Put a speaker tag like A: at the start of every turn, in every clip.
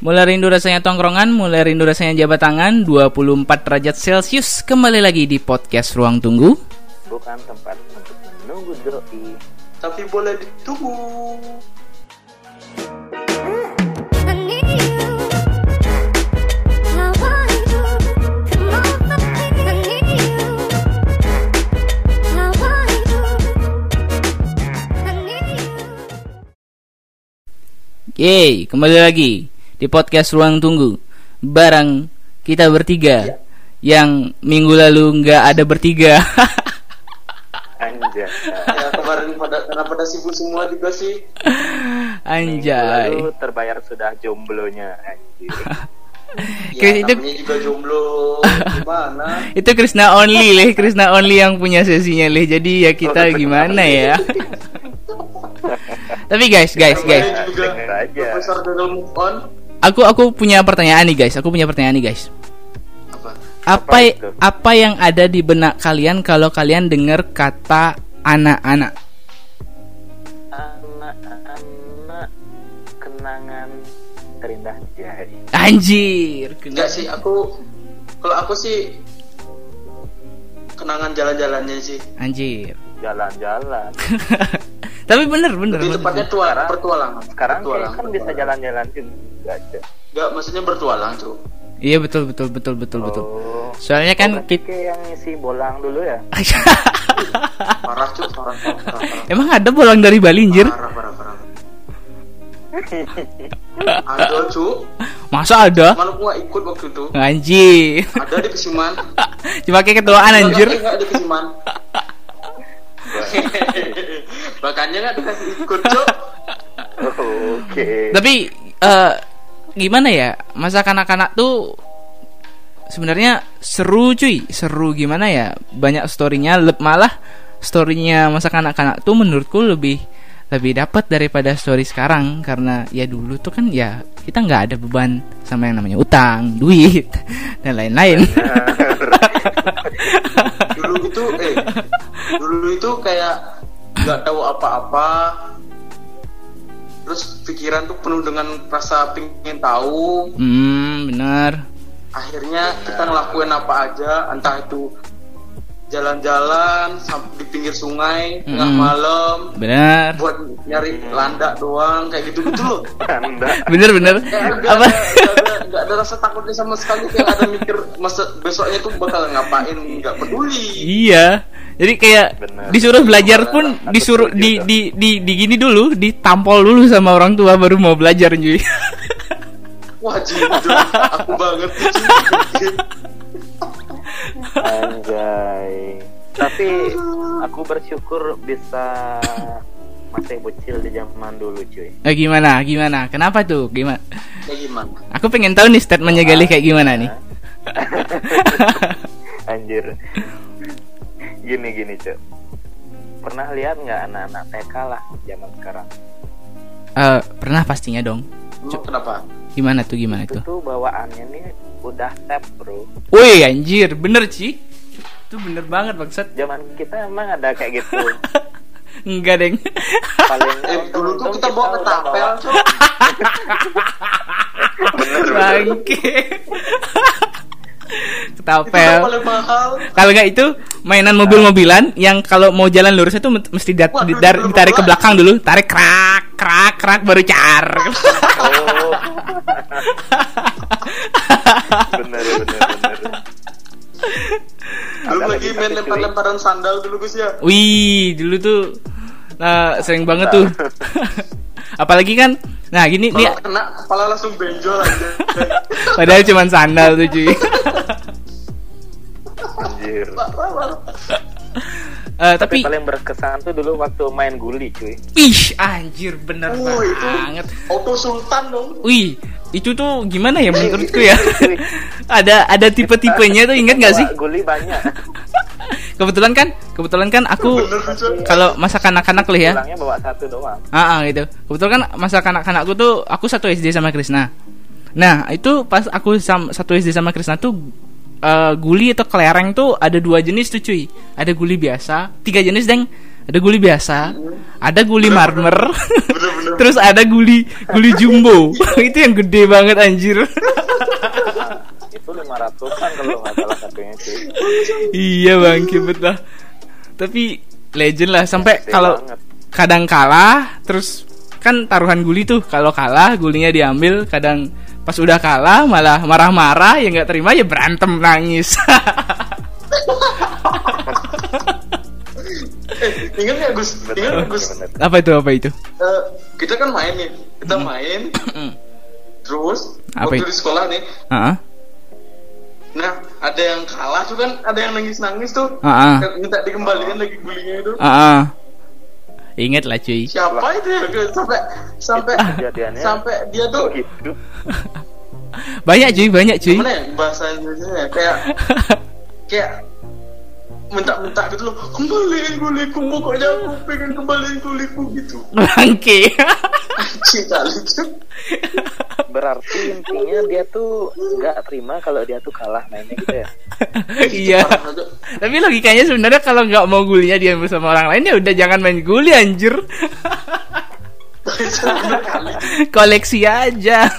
A: Mulai rindu rasanya tongkrongan, mulai rindu rasanya jabat tangan 24 derajat Celcius Kembali lagi di podcast Ruang Tunggu
B: Bukan tempat untuk menunggu doi
C: Tapi boleh ditunggu.
D: I need you. I want you. Come over. I need you. I want you. I need you.
A: Yeay, kembali lagi di podcast Ruang Tunggu Barang kita bertiga Yang minggu lalu nggak ada bertiga
B: Anjay
C: Ya kemarin pada karena pada sibuk semua juga sih.
A: Anjay
B: Lalu terbayar sudah jomblonya Anjir
A: Kris,
C: Ya,
A: itu-
C: juga jomblo. Gimana?
A: Itu Krishna only leh Krishna only yang punya sesinya leh Jadi ya kita gimana ya Tapi guys, guys, guys
B: aja.
C: Profesor move on.
A: Aku aku punya pertanyaan nih guys Aku punya pertanyaan nih guys
C: Apa?
A: Apa apa yang ada di benak kalian kalau kalian dengar kata anak-anak?
B: Anak-anak Kenangan terindah jari
A: Anjir,
C: Enggak sih, aku kalau aku sih kenangan jalan-jalannya sih.
A: Anjir.
B: Jalan-jalan
A: Tapi bener bener. Bener.
C: tepatnya tua,
B: Sekarang-
C: pertualangan.
B: Sekarang
C: Pertualangan,
B: kan bisa jalan-jalan juga.
C: Enggak, maksudnya bertualang, Cuk.
A: Iya betul betul betul betul betul.
B: Oh.
A: Soalnya kan
B: Oh,
A: kita
B: kayak yang isi bolang dulu ya
C: Parah, Cuk, parah, parah, parah. parah.
A: Emang ada bolang dari Bali anjir?
C: Parah, parah, parah. Ada, Cuk.
A: Masa ada?
C: Malu gua ikut waktu itu.
A: Anjir.
C: Ada di Kesiman.
A: Cuma kayak ketuaan anjir.
C: Enggak, enggak di Kesiman. Makanya nggak dikasih ikut.
B: Oke
A: Tapi eh gimana ya? Masa kanak-kanak tuh sebenarnya seru cuy, seru gimana ya? Banyak storynya, leb- malah storynya masa kanak-kanak tuh menurutku lebih lebih dapat daripada story sekarang karena ya dulu tuh kan ya kita nggak ada beban sama yang namanya utang, duit dan lain-lain.
C: Dulu itu eh dulu itu kayak nggak tahu apa-apa. Terus pikiran tuh penuh dengan rasa pengen tahu.
A: hmm, benar.
C: Akhirnya kita ngelakuin apa aja, entah itu jalan-jalan di pinggir sungai tengah
A: Mm.
C: malam
A: Benar.
C: buat nyari landak doang kayak gitu gitu loh.
A: Bener bener.
C: Nggak
A: Apa?
C: nggak ada, rasa takutnya sama sekali kayak ada mikir masa besoknya tuh bakal ngapain nggak peduli
A: Iya. Jadi kayak
B: Bener.
A: disuruh belajar pun
B: Aku
A: disuruh di, di di di gini dulu, ditampol dulu sama orang tua baru mau belajar cuy.
C: wajib itu aku banget.
B: Anjay. Tapi aku bersyukur bisa masih bocil di zaman dulu cuy.
A: Eh, gimana? Gimana? Kenapa tuh? Gimana?
C: kayak gimana
A: Aku pengen tahu nih statementnya Galih kayak gimana nih.
B: Anjir. Gini gini cuy. Pernah lihat nggak anak-anak TK lah zaman sekarang?
A: Eh, pernah pastinya dong.
C: Emang kenapa
A: Gimana tuh? Gimana
B: Itu
A: tuh?
B: tuh bawaannya nih udah tap bro.
A: Woi, anjir, bener sih. Itu bener banget maksud.
B: Zaman kita emang ada kayak gitu.
A: Enggak, Deng.
B: Paling
C: eh dulu tuh kita bawa
B: bawa-
C: Cuk.
A: Bangke. Ketapel.
C: mahal
A: Kalau nggak itu mainan mobil-mobilan yang kalau mau jalan lurus itu mesti dat-
C: Waduh,
A: di- dar- ditarik ke belakang dulu, tarik krak krak krak baru car.
B: Oh. bener bener bener.
C: belum lagi main lempar-lemparan sandal dulu Gus ya
A: Wih, dulu tuh nah, sering banget tuh. Apalagi kan, nah gini nih,
C: kalau kena kepala langsung benjol aja
A: padahal cuma sandal tuh cuy.
B: Anjir.
A: Eh,
B: Tapi
A: tapi,
B: paling berkesan tuh dulu waktu main guli cuy.
A: ih anjir bener
C: oh itu
A: banget.
C: auto sultan dong
A: Wih, itu tuh gimana ya menurutku ya? ada ada tipe-tipenya tuh inget gak sih?
B: Guli banyak.
A: Kebetulan kan, kebetulan kan aku kalau masa kanak-kanak lah ya.
B: Pulangnya bawa satu doang.
A: Ah, ah, gitu. Kebetulan kan masa kanak-kanakku tuh aku satu SD sama Krisna. Nah, itu pas aku sam- satu SD sama Krisna tuh eh, guli atau kelereng tuh ada dua jenis tuh cuy. Ada guli biasa, tiga jenis deng. Ada guli biasa, ada guli marmer,
C: bener. Bener
A: terus ada guli guli jumbo. Itu yang gede banget anjir.
B: Itu lima ratusan kalau nggak salah satunya sih
A: iya bang kibet lah. Tapi legend lah sampai kalau kadang kalah terus kan taruhan guli tuh. Kalau kalah gulinya diambil kadang pas udah kalah malah marah-marah ya nggak terima ya berantem nangis
C: Eh, ingat nggak Gus? Ingat nggak Gus?
B: bener
A: apa itu apa itu
C: Eh, kita kan main nih, kita main, terus
A: Apa
C: waktu
A: itu?
C: di sekolah nih,
A: Heeh.
C: nah ada yang kalah tuh kan, ada yang nangis-nangis tuh,
A: Heeh.
C: minta dikembalikan lagi gulinya itu.
A: Heeh. Ingat lah cuy
C: Siapa itu ya? Sampai sampai
B: kejadiannya
C: sampai dia tuh
B: gitu
A: banyak cuy banyak cuy
C: gimana ya bahasa Indonesia ya? kayak kayak minta-minta gitu loh. Kembaliin guliku pokoknya aku pengen kembaliin guliku gitu.
A: Bangke.
C: Kali itu.
B: Berarti intinya dia tuh nggak terima kalau dia tuh kalah mainnya gitu ya?
A: Iya. tapi logikanya sebenarnya kalau nggak mau gulinya diambil sama orang lain ya udah jangan main guli anjir. Koleksi aja.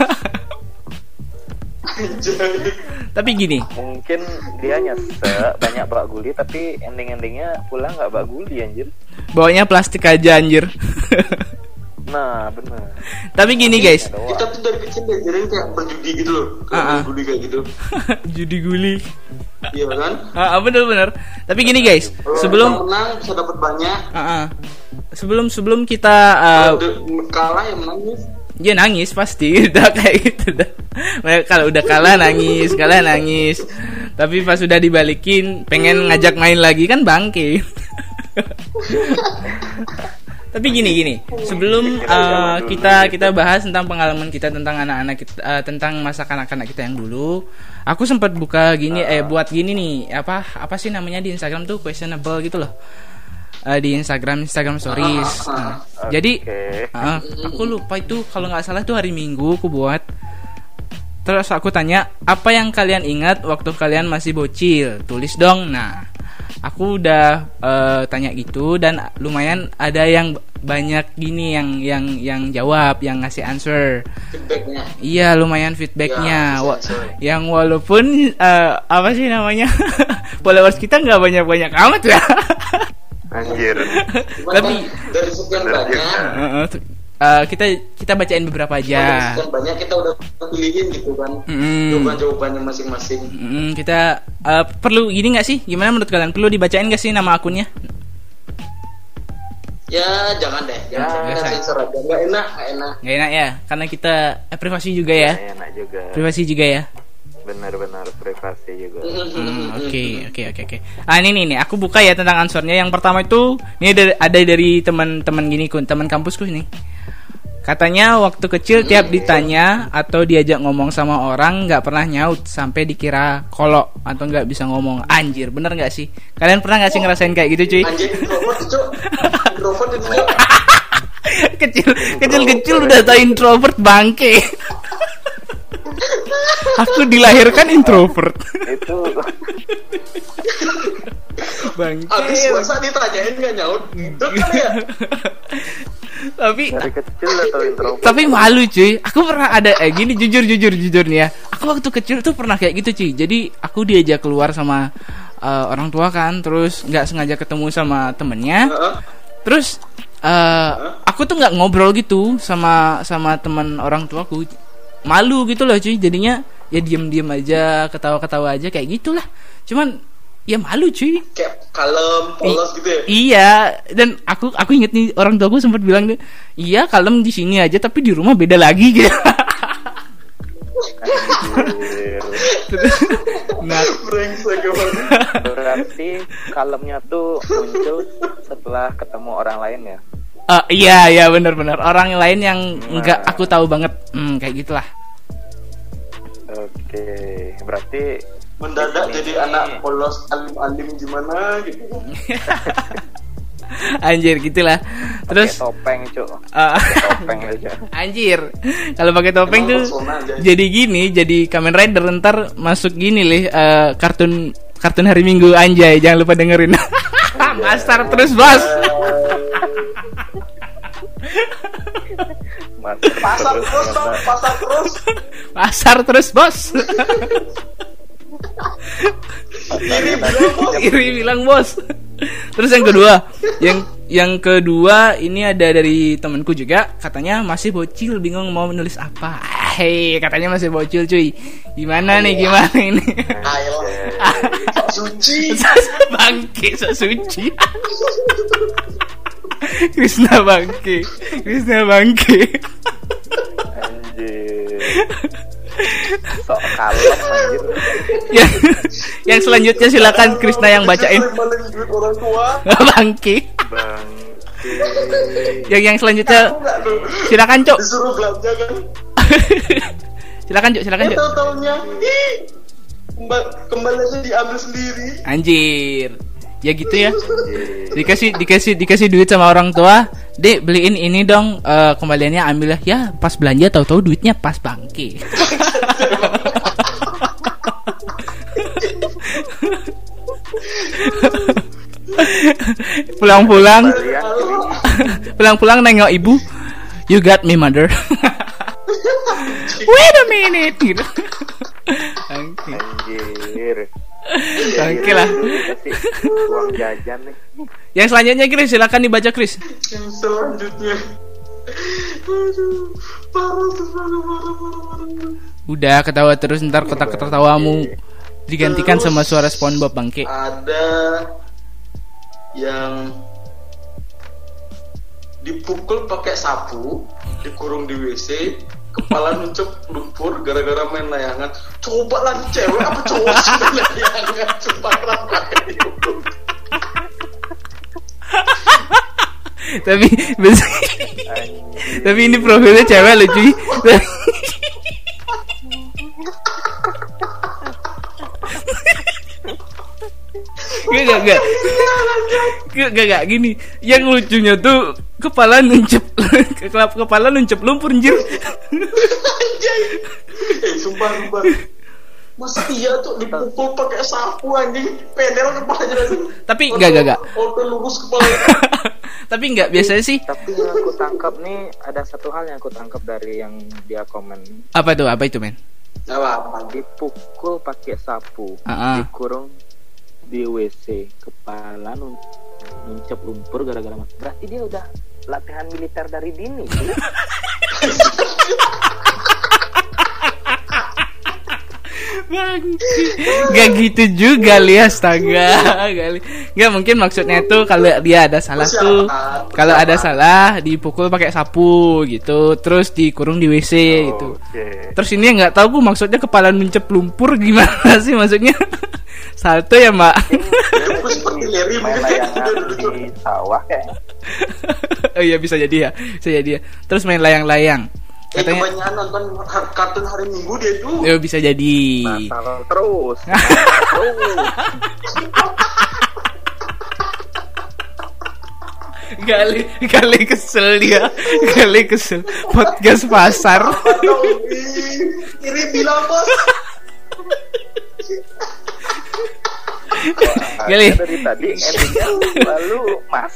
A: tapi gini.
B: Mungkin dia nyesek banyak bak guli tapi ending-endingnya pulang nggak bak guli anjir.
A: Bawanya plastik aja anjir.
B: Nah bener.
A: Tapi gini guys.
C: kita tuh dari kecil diajarin kayak berjudi gitu loh kayak
A: Ah, ah.
C: berjudi kayak gitu.
A: Judi guli.
C: Iya kan?
A: Ah bener bener. Tapi gini guys. Sebelum
C: menang bisa dapat banyak.
A: Ah, ah. sebelum sebelum kita uh,
C: kalah ya menangis
A: dia nangis pasti udah kayak gitu dah. Kalau udah kalah nangis kalah nangis. Tapi pas sudah dibalikin pengen ngajak main lagi kan bangke. Tapi gini gini. Sebelum uh, kita kita bahas tentang pengalaman kita tentang anak-anak kita uh, tentang masa kanak-kanak kita yang dulu aku sempat buka gini eh buat gini nih apa apa sih namanya di Instagram tuh questionable gitu loh Eh, di Instagram Instagram Stories Nah, jadi
B: Oke.
A: Ah, aku lupa itu kalau nggak salah itu hari Minggu aku buat. Terus aku tanya apa yang kalian ingat waktu kalian masih bocil, tulis dong. Nah, aku udah eh, tanya gitu dan lumayan ada yang banyak gini yang yang yang jawab, yang ngasih answer.
C: feedbacknya
A: Iya lumayan feedbacknya,
C: Ya,
A: Wa- yang walaupun eh, apa sih namanya followers kita nggak banyak banyak amat ya.
B: anjir
C: Cuman
A: Tapi-
C: kan dari sekian banyak
A: eh, kita kita bacain beberapa
C: dari
A: aja.
C: sekian banyak kita udah pilihin gitu kan
A: Mm.
C: jawaban jawabannya masing-masing
A: Mm, kita eh, perlu gini nggak sih? Gimana menurut kalian? Perlu dibacain nggak sih nama akunnya?
C: ya jangan deh
B: Ya,
C: jangan sensor aja nggak enak nggak enak
A: Nggak enak ya, karena kita eh, privasi juga ya.
B: enak juga
A: Privasi juga ya.
B: Benar-benar privasi juga
A: Hmm, Oke, oke, oke, oke. Ah ini nih, nih, aku buka ya tentang answernya. Yang pertama itu, ini ada, ada dari teman-teman gini kun, teman kampusku nih. Katanya waktu kecil tiap ditanya atau diajak ngomong sama orang nggak pernah nyaut sampai dikira kolok atau nggak bisa ngomong. Anjir, bener nggak sih? Kalian pernah nggak sih ngerasain kayak gitu cuy? kecil kecil kecil udah tau introvert bangke aku dilahirkan introvert.
B: Itu.
A: Bangke.
C: Habis puasa ditanyain nggak nyaut? Kan ya?
A: Tapi
B: dari kecil udah tau introvert?
A: tapi malu cuy. Aku pernah ada eh gini jujur jujur jujur nih ya. Aku waktu kecil tuh pernah kayak gitu cuy. Jadi aku diajak keluar sama eh, orang tua kan. Terus nggak sengaja ketemu sama temennya.
C: Heeh.
A: terus eh, aku tuh nggak ngobrol gitu sama sama teman orang tuaku malu gitu loh cuy. Jadinya ya diem diem aja ketawa ketawa aja kayak gitulah. Cuman ya malu cuy.
C: Kayak kalem polos gitu ya?
A: iya. Dan aku aku inget nih orang tuaku sempat bilang tuh iya kalem di sini aja tapi di rumah beda lagi. Gitu nah
B: berarti kalemnya tuh muncul setelah ketemu orang lain ya
A: eh, iya iya benar-benar orang lain yang nggak aku tahu banget. Hmm, kayak gitulah.
B: Oke berarti
C: mendadak
B: Ini-
C: jadi anak polos alim-alim gimana gitu.
A: Anjir gitulah.
B: Terus
A: terus?
B: topeng cuk.
A: Eh,
B: topeng aja.
A: Anjir, kalau pakai topeng
C: Emang
A: tuh
C: aja.
A: jadi gini, jadi Kamen Rider ntar masuk gini lih eh, kartun kartun hari Minggu anjay, jangan lupa dengerin. Mastar terus bos.
C: Pasar terus bang, pasar terus.
A: Pasar terus, Bos.
C: Iri bilang bos.
A: Iri bilang, Bos. Terus yang kedua, yang yang kedua ini ada dari temanku juga, katanya masih bocil, bingung mau menulis apa. Hei, katanya masih bocil, cuy. Gimana nih, gimana ini?
C: Ayolah. Suci.
A: bangke so suci Krishna bangke Krishna bangke
B: Anjir. Sok kalem anjir.
A: yang yang selanjutnya silakan Krishna yang bacain
C: Maling duit orang tua.
A: bangke
B: Bang.
A: yang yang selanjutnya silakan cok
C: Disuruh belanja kan.
A: silakan cok silakan
C: Eh
A: cok
C: tahu taunya. Ih. Kembali diambil sendiri.
A: anjir ya gitu ya. Dikasih dikasih dikasih duit sama orang tua. Dek beliin ini dong. Eh, kembaliannya ambil ya pas belanja tahu-tahu duitnya pas bangke pulang-pulang. Pulang-pulang nengok ibu. You got me mother. Wait a minute. Gitu. Oke lah.
B: Uang jajan nih.
A: Yang selanjutnya Chris, silakan dibaca Chris.
C: Yang selanjutnya. Aduh. Parah tuh, parah, parah, parah, parah.
A: Udah ketawa terus ntar kotak tertawamu digantikan sama suara SpongeBob bangke.
C: Ada yang dipukul pakai sapu, dikurung di WC, kepala nuncuk lumpur gara-gara main layangan. Coba lah cewek apa cowok sih main layangan? Coba
A: tapi bes- tapi ini profilnya cewek loh Gak gak gak gak gak gak gini. Yang lucunya tuh kepala nuncep kepala kepala nuncep lumpur anjir.
C: Anjay. Eh, sumpah, sumpah. Mas iya tuh dipukul pakai sapu anjing, pedel kepalanya langsung.
A: Tapi enggak, enggak, enggak.
C: Auto lurus kepala.
A: tapi nggak biasanya sih
B: Tapi yang aku tangkap nih ada satu hal yang aku tangkap dari yang dia komen.
A: apa tuh apa itu men?
C: Apa?
B: Dipukul pakai sapu,
A: Ah, ah.
B: dikurung di WC, kepala nun nuncep lumpur gara-gara berarti dia udah latihan militer dari dini.
A: Gak gitu juga li astaga. Kali. Gak mungkin maksudnya itu kalau dia ada salah tuh Kalau ada salah dipukul pakai sapu gitu Terus dikurung di WC gitu.
B: Oke.
A: Terus ini yang nggak tahu gue maksudnya kepala nuncep lumpur gimana sih maksudnya? Salto ya mbak?
C: Seperti Larry mungkin.
B: di sawah kayak.
A: Oh iya bisa jadi ya Bisa jadi ya. Terus main layang-layang
C: Eh
A: Katanya
C: kebanyakan nonton kartun hari Minggu dia tuh.
A: Ya bisa jadi
B: Nasal terus.
A: Kali kali kesel dia Kali kesel Podcast pasar
C: Atau ih, Iri bilang bos.
A: Gali.
B: Dari tadi endingnya lalu mas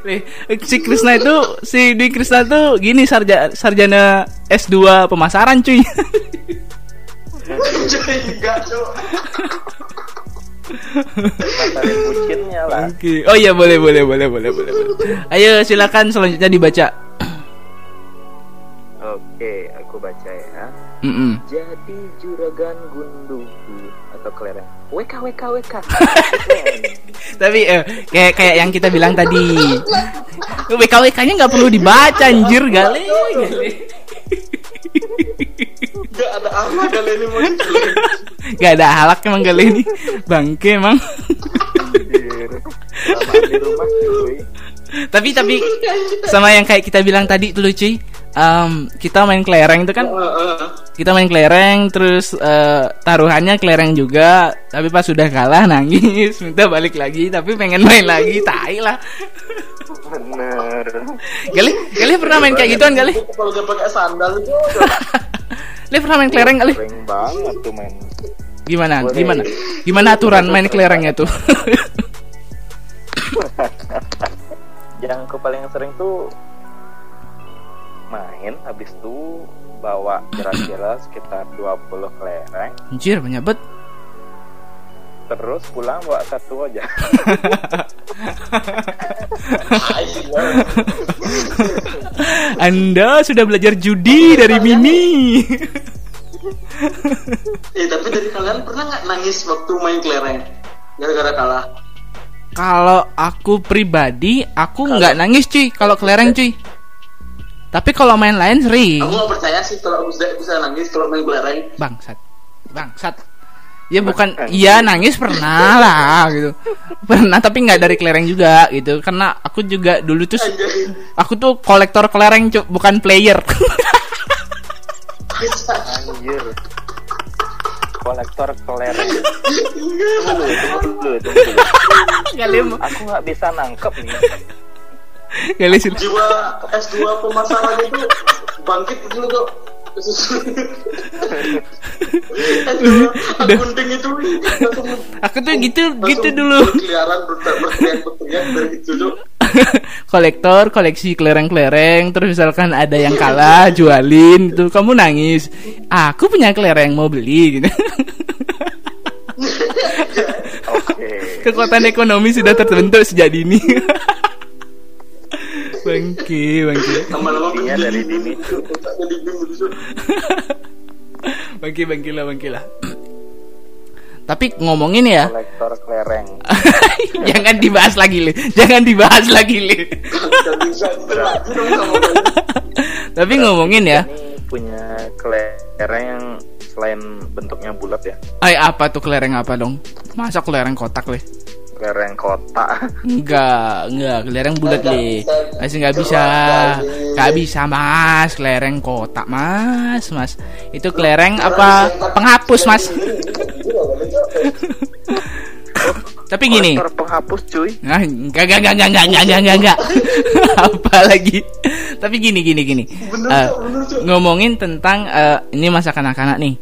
A: Nih, si Krisna itu si Dwi Krisna tuh gini sarja, sarjana S2 pemasaran cuy.
C: Enggak
B: lah.
A: Oke. Oh iya boleh boleh boleh boleh boleh. boleh. Ayo silakan selanjutnya dibaca.
B: Oke, aku baca ya.
A: Mm-mm.
B: Jadi juragan gunduku atau kelereng. WK WK WK.
A: Tapi eh, kayak kayak yang kita bilang tadi. WKWK-nya nggak perlu dibaca anjir gale.
C: Enggak ada arah kali ini
A: Gak ada halak emang gale ini. Bangke emang. Tapi tapi sama yang kayak kita bilang tadi tuh cuy. Em, kita main kelereng itu kan? Kita main kelereng terus eh, taruhannya kelereng juga. Tapi pas sudah kalah nangis. Minta balik lagi tapi pengen main lagi. Tai lah.
B: Bener.
A: Gali Gali pernah main kayak gituan Gali
C: Kalau dia pakai sandal itu
A: Gali pernah main kelereng
B: Sering banget tuh main.
A: gimana?
B: Boleh.
A: gimana? Gimana aturan main kelerengnya tuh?
B: Yang aku paling sering tuh main habis itu bawa kira-kira sekitar 20 kelereng
A: Anjir banyak bet.
B: terus pulang bawa satu aja
A: Anda sudah belajar judi dari Mini.
C: Eh tapi dari kalian pernah nggak nangis waktu main kelereng gara-gara kalah?
A: Kalau aku pribadi, aku nggak nangis cuy kalau kelereng cuy. Tapi kalau main lain sering.
C: Aku nggak percaya sih kalau bisa bisa nangis kalau main kelereng.
A: Bangsat. Bangsat. Ya bukan iya nangis pernah lah gitu. Pernah tapi nggak dari kelereng juga gitu. Karena aku juga dulu tuh aku tuh kolektor kelereng bukan player.
B: anjir kolektor kelereng tunggu tunggu tunggu aku nggak bisa nangkep nih
A: kali sih.
C: Jiwa S2 pemasaran itu bangkit dulu.
A: Udah.
C: Gunting itu
A: Aku tuh gitu gitu dulu.
C: Berkeliaran berteriak berteriak dari itu tuh.
A: kolektor koleksi kelereng-kelereng terus misalkan ada yang kalah jualin itu kamu nangis aku punya kelereng mau beli gitu
B: oke
A: kekuatan ekonomi sudah terbentuk sejak dini bangki bangki
C: Lama-lama
B: Intinya dari dini.
A: Bangki bangki lah bangki lah. Tapi ngomongin ya.
B: Kolektor kelereng.
A: Jangan dibahas lagi li. Jangan dibahas lagi li.
C: Gak bisa lagi dong sama gue.
A: tapi ngomongin ya.
B: Ini punya kelereng yang selain bentuknya bulat ya?
A: Ay apa tuh kelereng apa dong? Masa kelereng kotak li
B: kelereng kotak
A: Enggak, enggak, kelereng bulat
C: Nggak
A: li.
C: bisa.
A: Masih enggak bisa.
C: Kali.
A: Enggak bisa, Mas. Kelereng kotak, Mas. Mas. Itu kelereng apa penghapus, Mas. Tapi gini.
B: penghapus cuy
A: Nah, enggak enggak enggak enggak enggak enggak enggak enggak. enggak. Apa lagi? Tapi gini gini gini.
C: Bener, Cok, bener,
A: ngomongin tentang eh, ini masa kanak-kanak nih.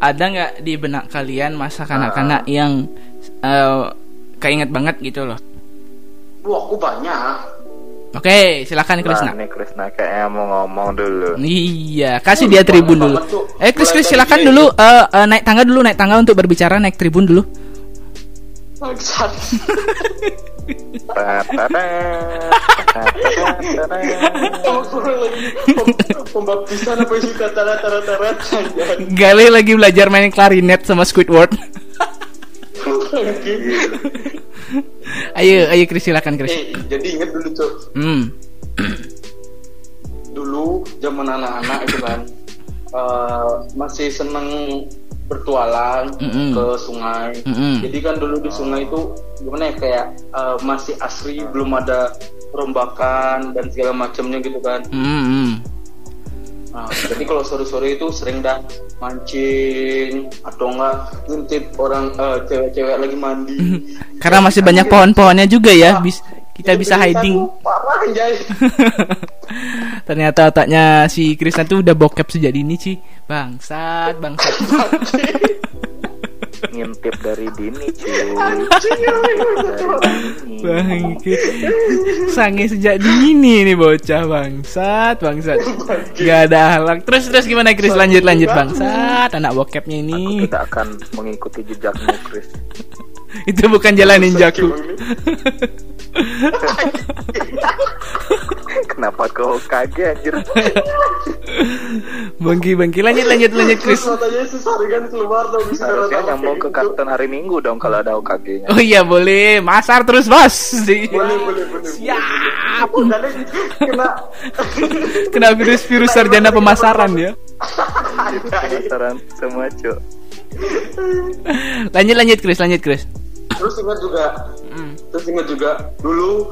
A: Ada nggak di benak kalian masa kanak-kanak yang eh, keinget banget gitu loh?
C: Wah, aku banyak.
A: Oke, silakan Krisna.
B: Nah, nih Krisna kayaknya mau ngomong dulu
A: Iya, kasih dia tribun dulu.
C: Cuk.
A: Eh, Kris, Kris, silakan dulu eh, eh, naik tangga dulu, naik tangga untuk berbicara, naik tribun dulu.
C: Pembaptisan apa sih kata.
A: Gale lagi belajar main klarinet sama Squidward. ayo, ayo Kris, silakan Kris.
C: Eh, jadi inget dulu cok
A: Hmm.
C: dulu zaman anak-anak itu kan eh, masih seneng bertualang
A: Mm-mm.
C: ke sungai.
A: Mm-mm.
C: Jadi kan dulu di sungai itu gimana ya kayak eh, masih asri belum ada perombakan dan segala macamnya gitu kan.
A: Hmm, hmm.
C: Nah, jadi kalau sore-sore itu sering dah mancing atau enggak ngintip orang eh, cewek-cewek lagi mandi.
A: Karena masih banyak pohon-pohonnya juga ya, bis kita bisa hiding.
C: Parah anjay.
A: Ternyata otaknya si Krisna tuh udah bokep sejak dini sih. Bangsat, bangsat.
B: ngintip dari dini cuy dari dini
A: Bangke. Sange sejak dini nih bocah bangsat, bangsat. Gak ada halak. Terus terus gimana Kris? Lanjut lanjut bangsat. Anak bokepnya
B: aku
A: ini.
B: tidak akan mengikuti jejakmu Chris
A: Itu bukan jalan ninjaku.
B: kenapa kau kaget anjir
A: Bangki bangki lanjut lanjut lanjut Kris.
C: Terus matanya sesarigan keluar dong bisa
B: harusnya nyambung ke kartun hari minggu dong kalau ada OKG nya
A: Oh iya boleh. Masar terus bos.
C: Boleh boleh boleh.
A: Siap.
C: Kali kena
A: Kena virus virus sarjana pemasaran ya.
B: penasaran semua cuy
A: Lanjut lanjut Kris lanjut Kris.
C: terus ingat juga
A: Hmm.
C: terus ingat juga dulu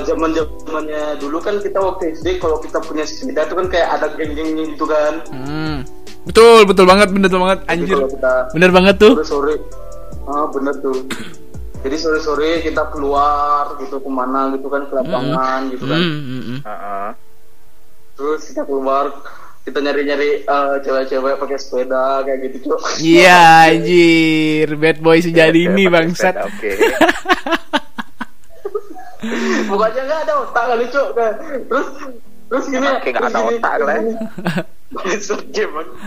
C: zaman zamannya dulu kan kita waktu SD kalau kita punya sepeda itu kan kayak ada geng-gengnya gitu kan
A: Hmm. Betul betul banget bener betul banget anjir.
C: kita
A: Bener banget tuh.
C: sore sore ah bener tuh jadi sore sore kita keluar gitu ke mana gitu kan ke lapangan gitu kan
A: Hmm, hmm, hmm.
B: Heeh.
C: terus kita keluar kita nyari nyari cewek-cewek pakai sepeda kayak gitu cuy
A: Iya anjir Bad boy sejak dini
B: Pakai
A: bangsat
B: oke
C: Bukannya nggak ada otak kali cuk kan. Terus Terus gini ya,
B: Kayak nggak ada
C: terus gini,
B: otak,
C: terus
B: lah.
C: Bangsat gimana?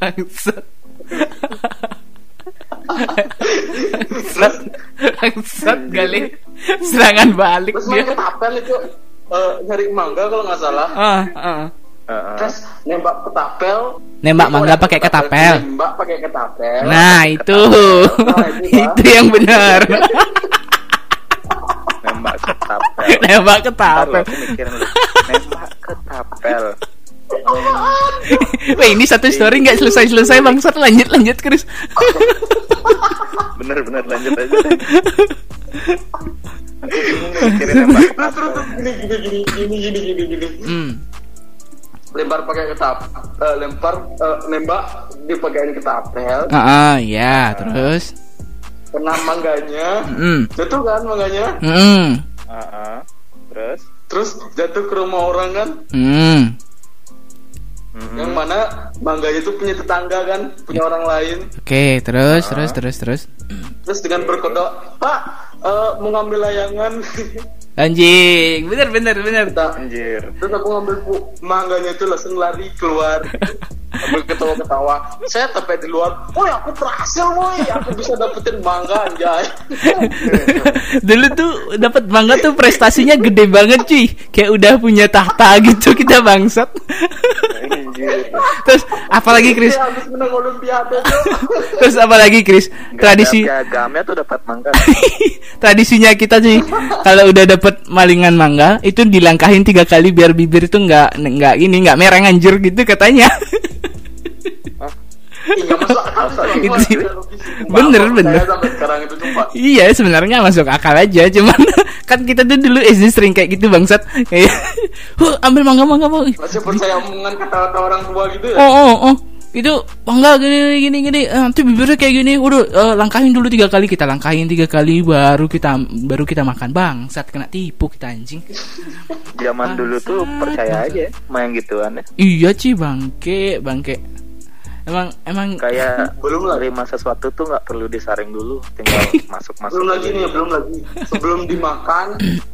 A: Bangsat. Bangsat. Bangsat kali. Serangan balik
C: Terus main
A: dia.
C: ketapel itu eh, nyari mangga kalau nggak salah.
A: Ah, ah.
B: Heeh.
C: Terus nembak ketapel.
A: Nembak
C: Itu
A: mangga pakai ketapel.
C: Nembak pakai ketapel.
A: Nah, itu. itu yang benar.
B: nembak ke tapel
A: Nembak ketapel.
B: nembak ke tapel
A: Wah, ini satu story nggak selesai-selesai bangsat. Lanjut lanjut Chris.
B: bener-bener lanjut aja
C: Terus terus gini gini gini gini gini gini gini.
A: Hmm.
C: Lempar pakai ketap, eh, lempar eh, nembak dipakein ketapel.
A: Ah, ah, ya, terus.
C: Kena mangganya.
A: Hmm.
C: Jatuh kan mangganya.
A: Hmm.
B: Heeh. terus
C: Terus jatuh ke rumah orang kan.
A: Hmm.
B: Mm-mm.
C: Yang mana mangganya itu punya tetangga kan, punya orang lain.
A: Oke, terus terus terus terus.
C: Terus dengan berkodok, Pak, eh, mau ngambil layangan.
A: Anjing, bener bener bener.
C: Kita-
B: anjir
C: Terus aku ngambil bu mangganya itu langsung lari keluar. Ambil ketawa-ketawa. Saya sampai di luar. Woi, aku berhasil, woi. Aku bisa dapetin mangga, anjay.
A: Dulu tuh dapat mangga tuh prestasinya gede banget cuy. Kayak udah punya tahta gitu kita bangsat. Terus apalagi Chris?
C: Tuh.
A: Terus apalagi Chris? Tradisi
B: piagamnya tuh dapat mangga
A: tradisinya kita sih kalau udah dapat malingan mangga itu dilangkahin tiga kali biar bibir itu nggak nggak ini nggak mereng anjir gitu katanya.
C: Masuk akal logis.
A: Bener, bener.
C: Itu.
A: Iya sebenarnya masuk akal aja cuman kan kita tuh dulu SD sering kayak gitu bangsat kayak huh, ambil mangga mangga mangga
C: Masih percaya omongan kata-kata orang tua gitu ya?
A: oh oh oh itu mangga gini gini gini Eh, nanti bibirnya kayak gini. Udah eh, langkahin dulu tiga kali kita langkahin tiga kali baru kita baru kita makan. Bangsat kena tipu kita anjing.
B: Zaman dulu tuh percaya aja main gituan ya.
A: Iya sih bangke bangke. Emang emang
B: kayak
C: Belum lah.
B: terima sesuatu tuh nggak perlu disaring dulu tinggal masuk masuk
C: belum lagi nih, belum lagi. Sebelum dimakan,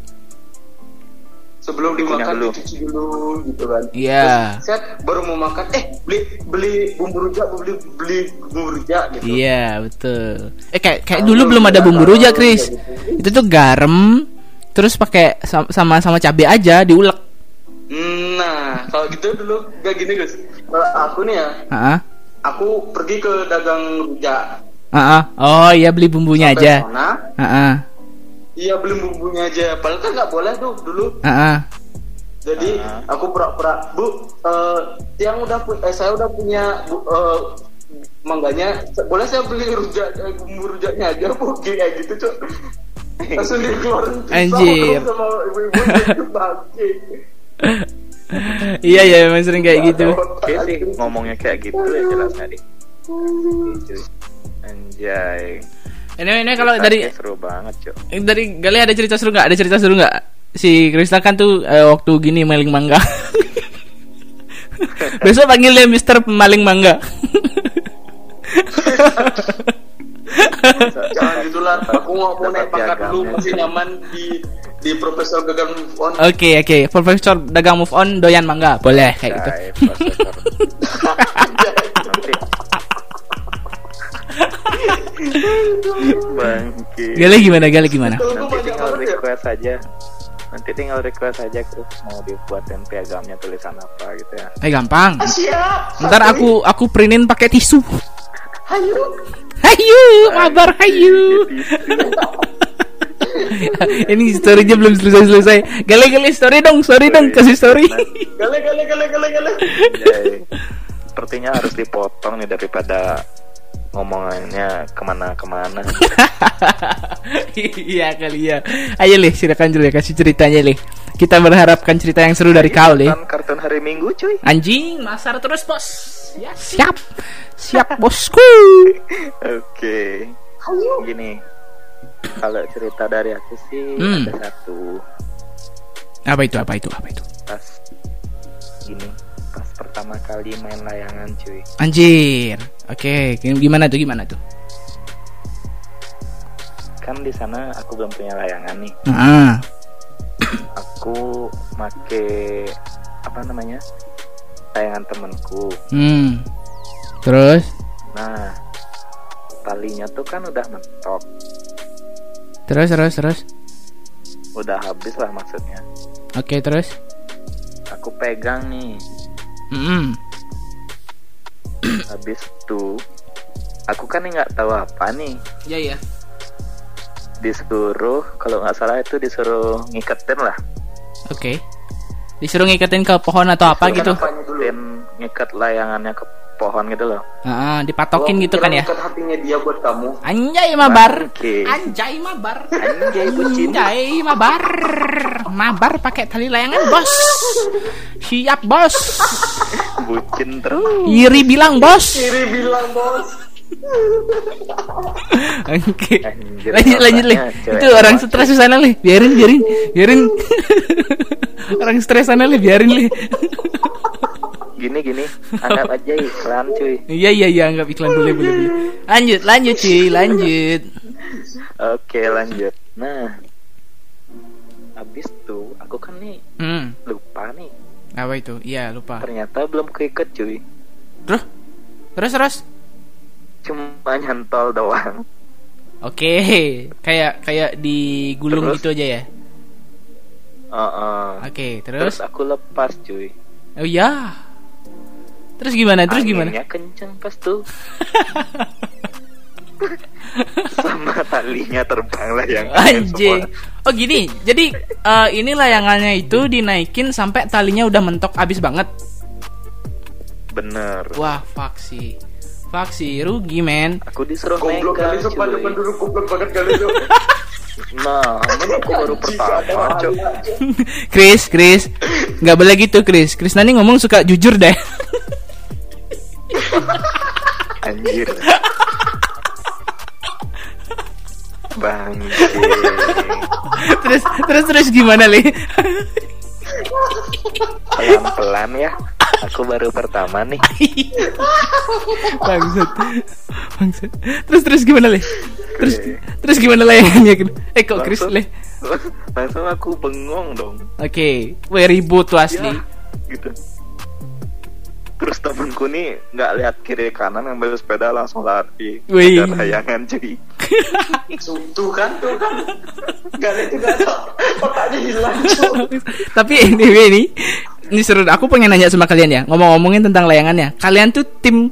C: sebelum dimakan
B: dulu.
C: dicuci dulu gitu kan.
A: Iya.
C: Terus Saya baru mau makan, eh beli beli bumbu rujak, beli beli bumbu rujak gitu.
A: Iya betul. Eh kayak kayak
C: Kalau
A: dulu belum ada bumbu rujak, Chris.
C: gitu.
A: Itu tuh garam, terus pakai sam- sama sama cabai aja diulek.
C: Nah, kalau gitu dulu gak gini guys. Kalau aku nih ya,
A: Heeh.
C: aku pergi ke dagang rujak.
A: Heeh. Oh iya beli bumbunya
C: Sampai
A: aja.
C: sana,
A: Heeh.
C: Iya beli bumbunya aja. Padahal kan nggak boleh tuh dulu.
A: Heeh.
C: Jadi
B: Ah.
C: aku pura-pura, Bu, eh, yang udah pu- eh, saya udah punya bu, eh, mangganya, boleh saya beli rujak eh, bumbu rujaknya aja, Bu, kayak gitu, Cok. Langsung dikeluarin
A: Anjir.
C: sama ibu-ibu bangke.
A: Iya ya emang sering kayak gitu.
B: Oke sih ngomongnya kayak gitu ya jelas tadi anjay
A: Ini ini kalau dari
B: seru banget cok
A: dari Gali ada cerita seru nggak? Ada cerita seru nggak? Si Kristal kan tuh eh, waktu gini maling mangga. Besok panggil dia Mister Pemaling Mangga.
C: Jangan gitulah, aku nggak mau naik pangkat dulu, masih nyaman di di Profesor Gagan On.
A: Oke oke, Profesor dagang move on doyan mangga, boleh kayak gitu.
B: bangke
A: Gali gimana? Gali gimana?
B: Nanti tinggal
C: ya.
B: request aja nanti tinggal request aja terus mau dibuatin piagamnya tulisan apa gitu ya
A: Eh gampang.
C: Ah, Siap.
A: Ntar aku aku printin pakai tisu.
C: Ayo.
A: Hayu, kabar hayu. Ini storynya belum selesai-selesai. Gali gali story dong, story dong, kasih story.
C: Gale gale gale gale gale.
B: Anjay. sepertinya harus dipotong nih daripada ngomongannya ke mana-kemana
A: iya kali ya. Ayo leh, silakan dulu ya kasih ceritanya leh. Kita berharapkan cerita yang seru dari kau leh.
B: kan kartun hari minggu cuy
A: Anjing, masar terus bos. Ya, siap, siap bosku.
B: Oke. Gini. Kalau cerita dari aku sih
A: Hmm.
B: ada satu
A: Apa itu? Apa itu? Apa itu?
B: pas gini pas pertama kali main layangan cuy.
A: Anjir. Oke, gimana tuh? Gimana tuh?
B: Kan di sana aku belum punya layangan nih.
A: Nah,
B: Aku make apa namanya tayangan temenku
A: Hmm. Terus?
B: nah talinya tuh kan udah mentok
A: Terus terus terus.
B: udah habis lah maksudnya
A: Oke, terus.
B: aku pegang nih
A: Mm-mm.
B: habis itu aku kan nggak tahu apa nih
A: Ya ya.
B: disuruh kalau nggak salah itu disuruh ngiketin lah
A: Oke. Disuruh ngiketin ke pohon atau apa gitu.
C: Dulu?
B: ngikat layangannya ke pohon gitu loh
A: Heeh, dipatokin
C: Oh,
A: gitu kan ya.
C: ikat hatinya dia buat kamu.
A: Anjay mabar.
B: Oke.
A: Anjay mabar.
B: Anjay, bucin.
A: Anjay mabar. Mabar pakai tali layangan, Bos. Siap, Bos.
B: bucin terus
A: Iri bilang, Bos.
C: Kiri bilang bos.
A: Oke.
B: Anjir,
A: Lanjut lanjut,
B: cewek
A: Itu orang stres sana, Le. Biarin, biarin. Biarin. orang stres sana, Le. Biarin, Le.
B: Gini gini anggap aja iklan cuy
A: Iya, iya, iya, anggap iklan boleh, boleh, boleh. Lanjut, lanjut, cuy, lanjut.
B: oke lanjut nah habis tuh aku kan nih
A: Hmm.
B: lupa nih
A: Apa itu? Iya, lupa.
B: ternyata belum keikat cuy
A: Terus? Terus, terus.
B: cuma nyantol doang
A: Oke, kayak kayak digulung
B: Terus?
A: gitu aja ya.
B: Heeh.
A: Oke,
B: terus
A: terus?
B: aku lepas cuy
A: Oh ya. Terus gimana? Terus gimana?
B: Anginnya kenceng pas tuh sama talinya terbang lah yang
A: Anjing. Oh gini, jadi eh, ini layangannya itu dinaikin sampai talinya udah mentok abis banget.
B: bener
A: Wah. Fuck sih, rugi men.
B: aku disuruh
C: Goblok kali sumpah depan dulu goblok banget kali itu.
B: nah aku baru pertama
A: Chris, Chris. nggak boleh gitu, Chris. Chris nanti ngomong suka jujur deh.
B: anjir bang
A: terus terus terus gimana, Li?
B: pelan pelan ya aku baru pertama nih
A: Bangsat. Bangsat. Terus terus gimana, Le? Terus
B: Oke.
A: terus gimana layangannya? Eh kok Chris, Le?
B: langsung aku bengong dong
A: Oke, weh ribut tuh asli.
B: ya gitu terus temenku nih nggak lihat kiri kanan ngambil sepeda langsung lari
A: Wih.
B: Ada layangan cuy
C: Tuh kan, tuh kan. Gak ada itu gak ada. Otaknya hilang.
A: Tapi anyway ini ini seru. Aku pengen nanya sama kalian ya. Ngomong-ngomongin tentang layangannya. Kalian tuh tim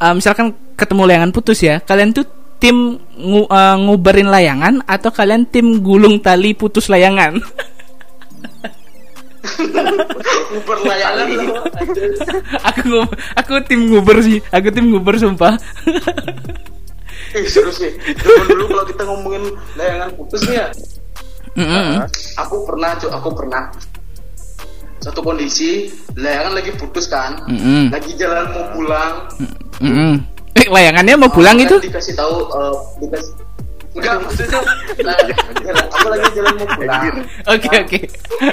A: eh, misalkan ketemu layangan putus ya. Kalian tuh tim ngu, eh, nguberin layangan atau kalian tim gulung tali putus layangan?
C: Uber layangan loh.
A: aku aku tim nguber sih. Aku tim nguber sumpah.
C: Eh serius sih. Zaman dulu kalau kita ngomongin layangan putus nih ya.
A: Mm-mm.
C: Aku pernah cuy, aku pernah. Satu kondisi layangan lagi putus kan. Lagi jalan mau pulang.
A: Eh layangannya mau pulang
C: Aku
A: itu?
C: dikasih tahu eh, dikasih Enggak, maksudnya nah, jalan, aku lagi jalan mau pulang.
A: Oke oke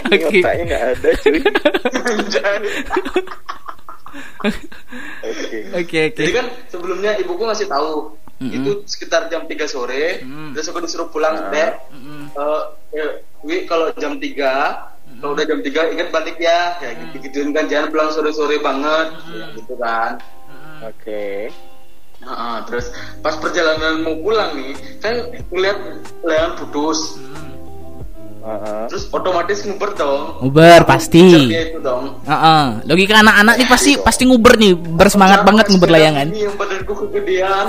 A: oke.
B: otaknya nggak ada cuy oke
A: Oke oke.
C: Jadi kan sebelumnya ibuku ngasih tahu
A: Mm-mm.
C: itu sekitar jam 3 sore,
A: Mm.
C: terus aku disuruh pulang, Dek.
A: Mm-mm.
C: Eh, eh, Wi kalau jam 3 kalau udah jam 3 ingat balik ya, ya gitu gituin kan jangan pulang sore-sore banget, ya, gitu kan.
B: oke
C: Nah, terus pas perjalanan mau pulang nih, kan ngeliat layangan putus,
B: Heeh.
C: terus otomatis nguber dong.
A: Nguber pasti.
C: itu dong.
A: Heeh. Logika anak-anak nih pasti pasti nguber nih, bersemangat
C: Kejar
A: banget nguber layangan.
C: Ini yang badanku kegedean.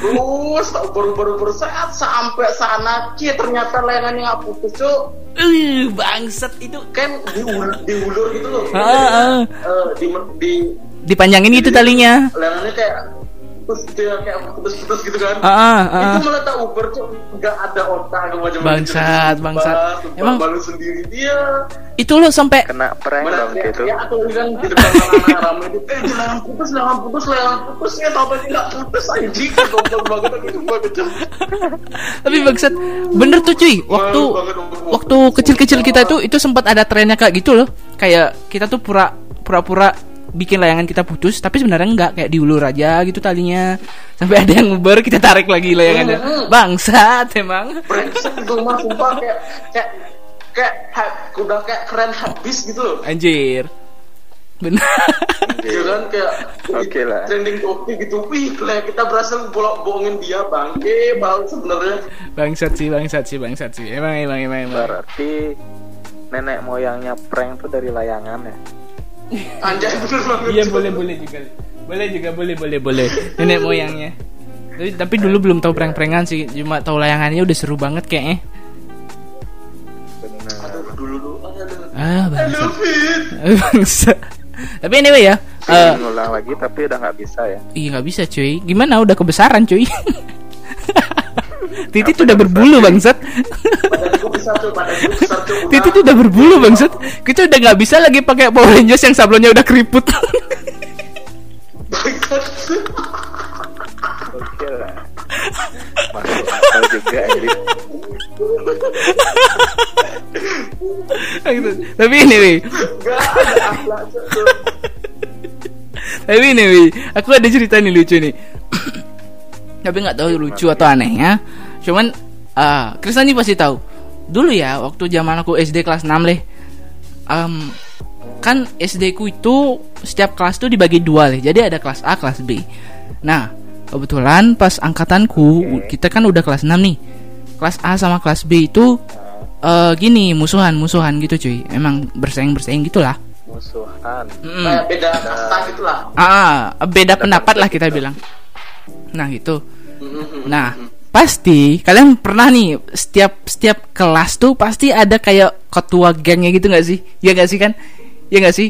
C: Terus tak baru-baru sehat sampai sana Cie ternyata layangannya nggak putus cuk
A: Uh, bangsat itu
C: kan diul diulur gitu loh
A: Ah, ah.
C: Eh, di, di
A: dipanjangin gitu talinya.
C: layangannya kayak putus gitu ya, kayak putus-putus gitu kan
A: Heeh, heeh.
C: itu malah tak uber cuk nggak ada otak macam
A: Bangsat, bangsat. Emang-
C: emang malu sendiri dia
A: Itu lo sampai
B: kena prank
C: Mana
B: dong gitu
C: ya aku kan di depan anak-anak ramai itu eh jangan putus jangan putus jangan putus ya tau tadi nggak putus goblok banget aku cuma kecil
A: tapi bangsat bener tuh cuy. Waktu waktu kecil-kecil kita tuh itu sempat ada trennya kayak gitu loh. Kayak kita tuh pura pura-pura bikin layangan kita putus tapi sebenarnya enggak kayak diulur aja gitu talinya. Sampai ada yang nguber kita tarik lagi layangannya. Bangsat emang.
C: Brengsek itu mah sumpah kayak kayak kayak ha- udah kayak keren habis gitu loh.
A: Anjir. Benar.
C: Gitu kan kayak
B: Oke lah.
C: trending topic gitu. Wih kayak kita berhasil bolak bohongin dia bangke bang sebenarnya.
A: Bangsat sih bangsat sih bangsat sih. Emang emang emang, emang.
B: Berarti nenek moyangnya prank tuh dari layangan ya.
C: Anjay bener banget.
A: Iya boleh boleh juga. Boleh juga boleh boleh boleh. Nenek moyangnya. Tapi, tapi dulu belum tahu prank-prankan sih. Cuma tahu layangannya udah seru banget kayaknya.
B: Benar.
C: aduh dulu. Dulu aduh
A: ah
C: it
A: bangsat. Tapi anyway ya eh,
B: Ingin ngulang lagi tapi udah nggak bisa ya.
A: Iya nggak bisa cuy. Gimana? Udah kebesaran cuy. Titit udah berbulu bangsat.
C: tuh badanku besar tuh udah.
A: Titit udah berbulu bangsat. Kita udah nggak bisa lagi pakai Power Rangers yang sablonnya udah keriput.
C: Bangsat.
B: Oke lah. Masuk akal juga jadi.
A: Tapi ini
C: Gak tuh.
A: tapi ini wi, aku ada cerita nih lucu nih. Tapi nggak tahu lucu atau anehnya. Cuman ah Krisna nih pasti tahu. Dulu ya waktu zaman aku SD kelas 6 leh. em, kan SD ku itu setiap kelas tuh dibagi dua leh. Jadi ada kelas A, kelas B. Nah, kebetulan pas angkatanku kita kan udah kelas 6 nih. Kelas A sama kelas B itu eh gini, musuhan-musuhan gitu cuy. Emang bersaing-bersaing gitulah.
B: musuhan.
A: Mm.
C: Kayak beda kasta gitu lah.
A: Ah, beda pendapat lah kita bilang. Nah, gitu.
C: Mm-hmm.
A: Nah, pasti kalian pernah nih setiap setiap kelas tuh pasti ada kayak ketua gengnya gitu nggak sih? Ya nggak sih kan? Ya nggak sih?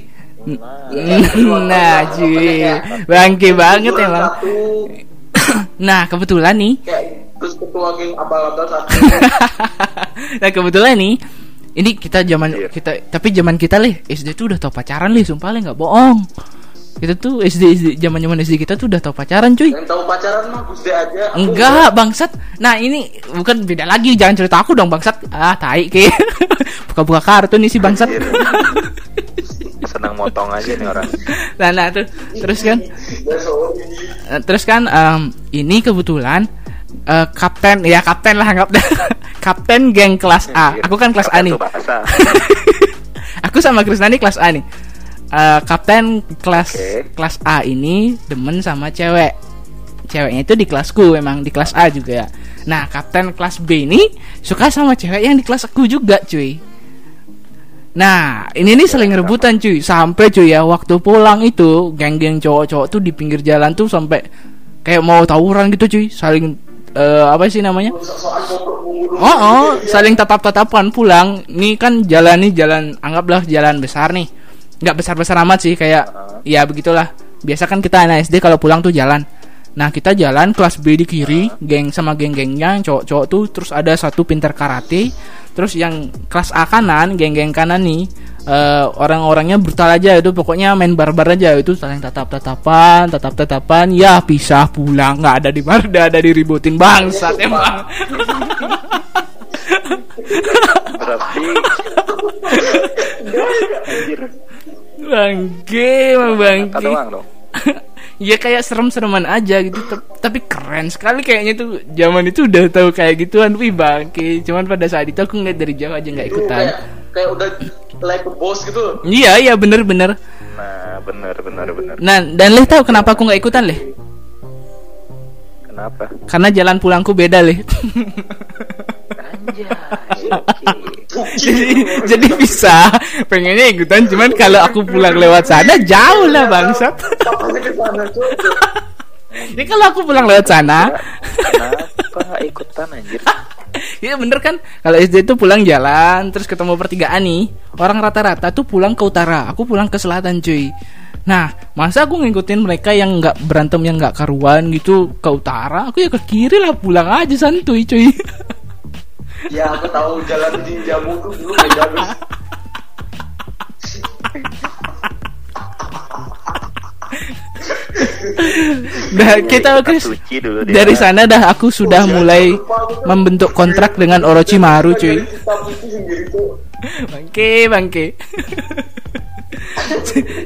A: Nah, cuy, bangke banget emang. Nah, kebetulan nih
C: kayak terus ketua geng abal-abal satu.
A: nah kebetulan nih ini kita zaman
B: Iya.
A: kita tapi zaman kita leh SD tuh udah tau pacaran leh sumpah leh nggak bohong kita tuh SD SD zaman zaman SD kita tuh udah tau pacaran cuy.
C: Yang tahu pacaran mah Gus aja.
A: Enggak bangsat. Nah ini bukan beda lagi. Jangan cerita aku dong bangsat. Ah tai ke buka-buka kartu nih si bangsat.
B: Senang motong aja nih orang.
A: nah nah tuh. Terus kan. Eh, terus kan em, ini kebetulan eh, kapten ya kapten lah anggap kapten geng kelas A. Aku kan kelas A nih. aku sama Krisna nih kelas A nih Eh, kapten kelas
B: Oke.
A: kelas A ini demen sama cewek. Ceweknya itu di kelasku emang di kelas A juga. Nah kapten kelas B ini suka sama cewek yang di kelas aku juga cuy. Nah ini nih saling rebutan cuy. Sampai cuy ya waktu pulang itu geng-geng cowok-cowok tuh di pinggir jalan tuh sampai kayak mau tawuran gitu cuy. Saling eh, apa sih namanya? Oh, oh, saling tatap-tatapan pulang. Nih kan jalan nih jalan anggaplah jalan besar nih. Nggak besar-besar amat sih kayak ya begitulah. Biasa kan kita anak SD kalau pulang tuh jalan. Nah, kita jalan kelas B di kiri, geng sama geng-gengnya cowok-cowok tuh terus ada satu pintar karate. Terus yang kelas A kanan, geng-geng kanan nih eh, orang-orangnya brutal aja itu pokoknya main barbar aja itu saling tatap-tatapan, tatap-tatapan, ya pisah pulang nggak ada di marda ada diributin bangsat emang.
B: Berarti.
A: Bangke, emang
B: Kata
A: bangke.
B: doang dong.
A: ya kayak serem-sereman aja gitu, tapi keren sekali kayaknya tuh zaman itu udah tahu kayak gituan, wih bangke. Cuman pada saat itu aku ngeliat dari jauh aja nggak ikutan.
C: kayak kayak udah like a boss gitu.
A: Iya iya bener-bener.
B: Nah, benar benar benar.
A: Nah dan leh tahu kenapa aku nggak ikutan leh?
B: Kenapa?
A: Karena jalan pulangku beda leh. Jadi, jadi bisa. Pengennya ikutan, cuman kalau aku pulang lewat sana jauh lah bangsat. Ya kalau aku pulang lewat sana,
B: Kenapa nggak ikutan anjir?
A: Iya bener kan? Kalau SD itu pulang jalan Terus ketemu pertigaan nih. Orang rata-rata tuh pulang ke utara Aku pulang ke selatan cuy. Nah masa aku ngikutin mereka yang nggak berantem Yang nggak karuan gitu Ke utara? Aku ya ke kiri lah pulang aja santuy cuy
C: Ya aku tahu jalan di jamu tuh dulu beda.
A: Nah kita Chris
B: suci dulu dia.
A: Dari sana dah aku sudah mulai Membentuk kontrak dengan Orochimaru cuy. Bangke bangke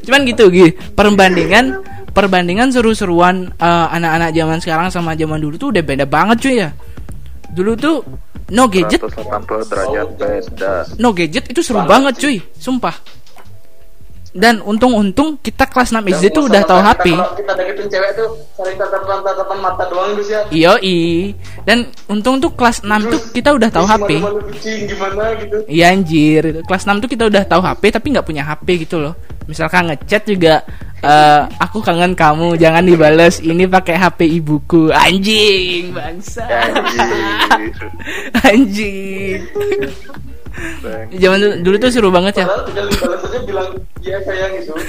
A: Cuman gitu, Gi. Perbandingan perbandingan seru-seruan eh, anak-anak zaman sekarang sama zaman dulu tuh udah beda banget cuy ya. Dulu tuh no gadget,
B: 180 derajat beda.
A: no gadget itu seru
C: Banget
A: banget cuy, sumpah. Dan untung-untung kita kelas 6 SD tuh udah tahu HP.
C: Kalau kita deketin cewek tuh saling tatapan-tatapan mata doang terus ya.
A: Iyo Dan untung tuh kelas 6 tuh kita udah tahu HP.
C: gimana gitu.
A: Iya anjir, kelas 6 tuh kita udah tahu HP tapi nggak punya HP gitu loh. Misalkan ngechat juga eh, aku kangen kamu, jangan dibales. Ini pakai HP ibuku. Anjing, bangsa.
B: Anjir.
A: Anjing. Zaman dulu, dulu tuh seru banget ya.
C: Padahal tinggal dibalas aja bilang iya sayang gitu.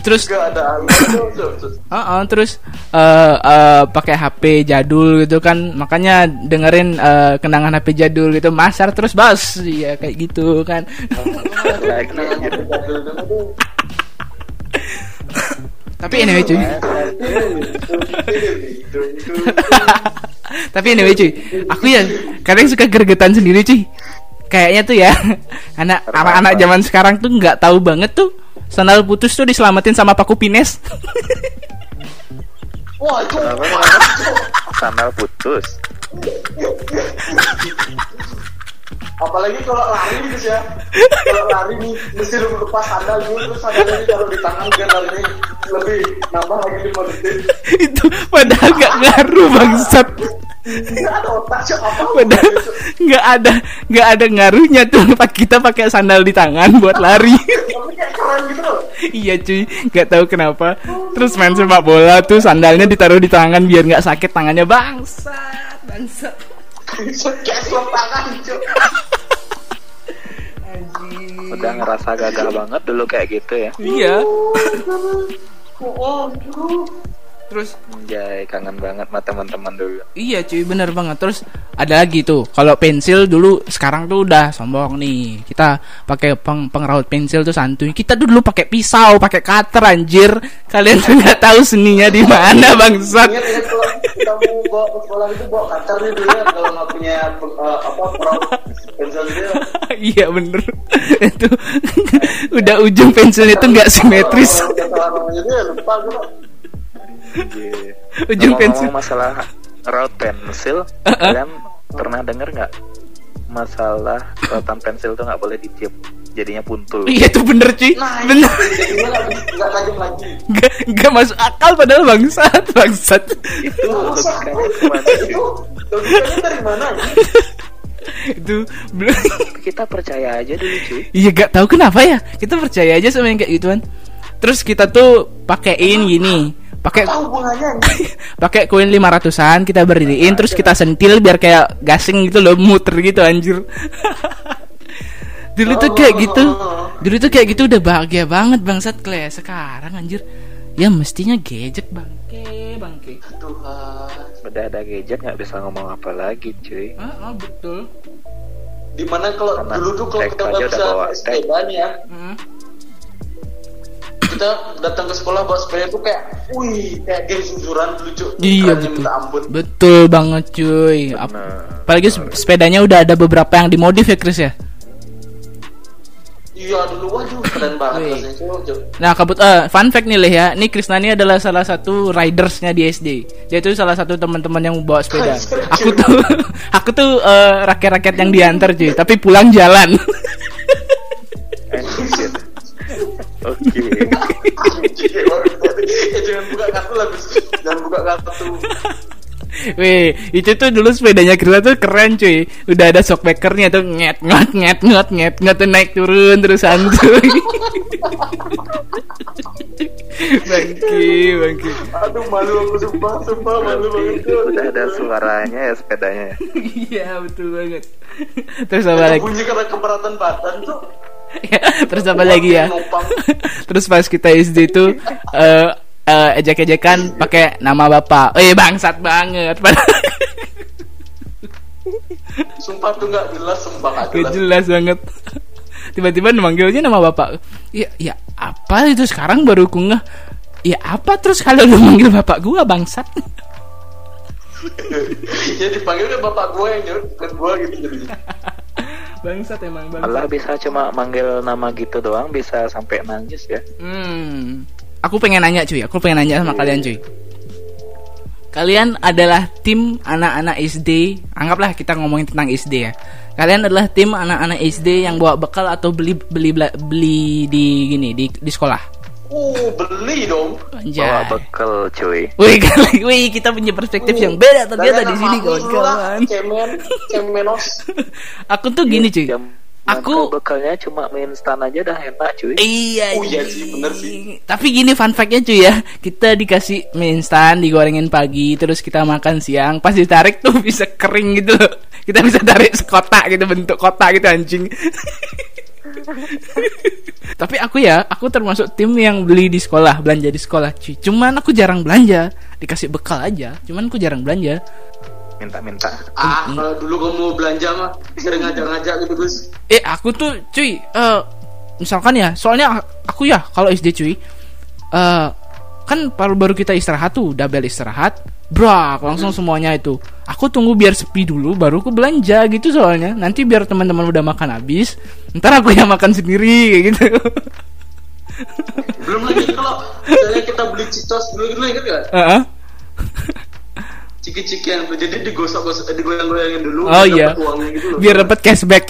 A: Terus
C: ada tuh.
A: Heeh, terus eh eh, pakai HP jadul gitu kan makanya dengerin eh, kenangan HP jadul gitu masar terus bas ya kayak gitu kan Tapi anyway cuy. Tapi anyway cuy. Aku ya kadang suka gregetan sendiri cuy. Kayaknya tuh ya anak anak-anak zaman sekarang tuh nggak tahu banget tuh sandal putus tuh diselamatin sama paku pines.
C: Wah, itu?
B: Sandal putus.
C: apalagi kalau lari gitu ya. Kalau lari nih mesti lu lepas sandal dulu terus sandalnya ditaruh di tangan biar larinya lebih nambah lagi 5 detik.
A: itu padahal nggak ngaruh bangsat.
C: Nggak ada otak sih apa
A: padahal nggak ada nggak ada ngaruhnya tuh pak kita pakai sandal di tangan buat lari.
C: Gitu
A: iya cuy. Nggak tahu kenapa. Terus main sepak bola tuh sandalnya ditaruh di tangan biar nggak sakit tangannya. Bangsat bangsat
C: Kayak tangan.
B: Udah ngerasa gagah banget dulu kayak gitu ya.
A: iya.
C: Oh,
A: terus?
B: Anjay, kangen banget sama teman-teman dulu.
A: Iya cuy bener banget. Terus ada lagi tuh Kalau pensil dulu Sekarang tuh udah sombong nih. Kita pakai peng pengraut pensil tuh santuy. Kita tuh dulu pakai pisau pakai cutter anjir. Kalian tuh nggak tahu seninya di mana bangsat
C: Mau bawa ke sekolah itu bawa kacar nih dulu ya kalau nggak punya eh, apa pro pensil dia.
A: Iya bener Itu Udah ujung pensilnya tuh nggak simetris
C: lupa.
B: Anjir.
A: Ujung pensil
B: masalah raut pensil, kalian pernah denger nggak masalah rautan pensil tuh nggak boleh ditiup, jadinya puntul.
A: Iya tuh bener cuy.
C: Nah,
A: Bener.
C: Jadinya nggak nggak tajam lagi.
A: Nggak, nggak masuk akal padahal bangsat Bangsat.
B: Itu
C: itu logikanya dari mana? ya?
A: Itu belum.
B: Kita percaya aja dulu cuy.
A: Iya gak tahu kenapa ya. Kita percaya aja sama yang kayak gituan Terus kita tuh pakein gini. Pakai pakai koin 500-an kita berdiriin terus kita sentil biar kayak gasing gitu loh muter gitu anjir dulu tuh kayak gitu. Dulu tuh kayak gitu udah bahagia banget bangsat. Kle sekarang anjir. Ya mestinya gadget bangke bangke
C: Tuhan.
B: Udah ada gadget nggak bisa ngomong apa lagi cuy.
A: ah, ah, betul.
C: Di mana kalau
B: Karena
C: dulu tuh kalau kita nggak bisa
B: bawa
C: naik sepeda nih ya,
A: Mm.
C: kita datang ke sekolah bawa sepeda tuh kayak, wih, kayak geng susuran dulu cuy.
A: iya
C: Kerennya
A: betul.
C: ampun.
A: betul banget cuy. Ap- apalagi sep- sepedanya udah ada beberapa yang dimodif ya Chris ya
C: Iya dulu, waduh keren banget
A: Wih.
C: rasanya cuy. cuy.
A: Nah, kebut eh, fun fact nih Leh ya. Ini Krisnani adalah salah satu ridersnya di SD. Dia itu salah satu teman-teman yang bawa sepeda. Aku tuh aku tuh eh, rakyat-rakyat yang diantar cuy, tapi pulang jalan.
B: Oke.
C: Eh, jangan buka kartu lah. Jangan buka kartu.
A: Wih, itu tuh dulu sepedanya Krisna tuh keren cuy. Udah ada shockbreakernya tuh nget nget nget nget nget nget tuh naik turun terus santuy. bangki, bangki.
C: Aduh malu aku sumpah, sumpah malu banget.
B: Udah ada suaranya ya sepedanya. ya.
A: Iya, betul banget. Terus apa lagi?
C: bunyi karena keberatan badan tuh.
A: Ya, terus apa lagi ya? Terus pas kita SD itu eh eh, ejek-ejekan pakai nama bapak. Eh bangsat banget.
C: Sumpah tuh nggak jelas, sumpah nggak
A: Gak
C: jelas.
A: jelas banget. Tiba-tiba manggilnya nama bapak. Ya, ya apa itu sekarang baru ku ngeh. Ya apa terus kalau lu manggil bapak gua bangsat?
C: ya dipanggil kan bapak gue yang nyuruh, bukan gue gitu jadi.
A: bangsat emang bangsat
B: bisa cuma manggil nama gitu doang bisa sampai nangis ya.
A: hmm aku pengen nanya cuy aku pengen nanya sama kalian cuy kalian adalah tim anak-anak SD anggaplah kita ngomongin tentang SD ya kalian adalah tim anak-anak SD yang bawa bekal atau beli beli bela- beli di gini di di sekolah
C: Uh, beli dong.
B: Bawa
A: Anjay.
B: bekal cuy.
A: Wih, kali, wih, kita punya perspektif yang beda ternyata di sini kawan-kawan.
C: Cemen, cemenos.
A: Aku tuh gini cuy.
B: Jam
A: Aku-
B: bekalnya cuma mie instan aja dah enak cuy.
A: Iya,
C: Oh, iya
A: anjing.
C: sih, bener sih.
A: Tapi gini fun fact-nya cuy ya, kita dikasih mie instan, digorengin pagi, terus kita makan siang, pas ditarik tuh bisa kering gitu loh. Kita bisa tarik sekotak gitu bentuk kotak gitu anjing. Tapi aku ya, aku termasuk tim yang beli di sekolah, belanja di sekolah cuy. Cuman aku jarang belanja, dikasih bekal aja. Cuman aku jarang belanja.
B: Minta-minta.
C: Ah, kalau dulu kamu belanja mah sering ngajak-ngajak gitu Gus.
A: Eh aku tuh cuy eh misalkan ya soalnya aku ya kalau SD cuy eh kan baru baru kita istirahat tuh udah bel istirahat brak langsung semuanya itu aku tunggu biar sepi dulu baru aku belanja gitu soalnya nanti biar teman-teman udah makan habis ntar aku yang makan sendiri kayak gitu
C: Belum lagi kalau misalnya kita beli cicos dulu dulu inget gak?
A: Heeh.
C: Ciki-cikian tuh jadi digosok-gosok, eh, digoyang-goyangin dulu.
A: oh
C: biar
A: iya
C: uangnya gitu loh.
A: biar dapat cashback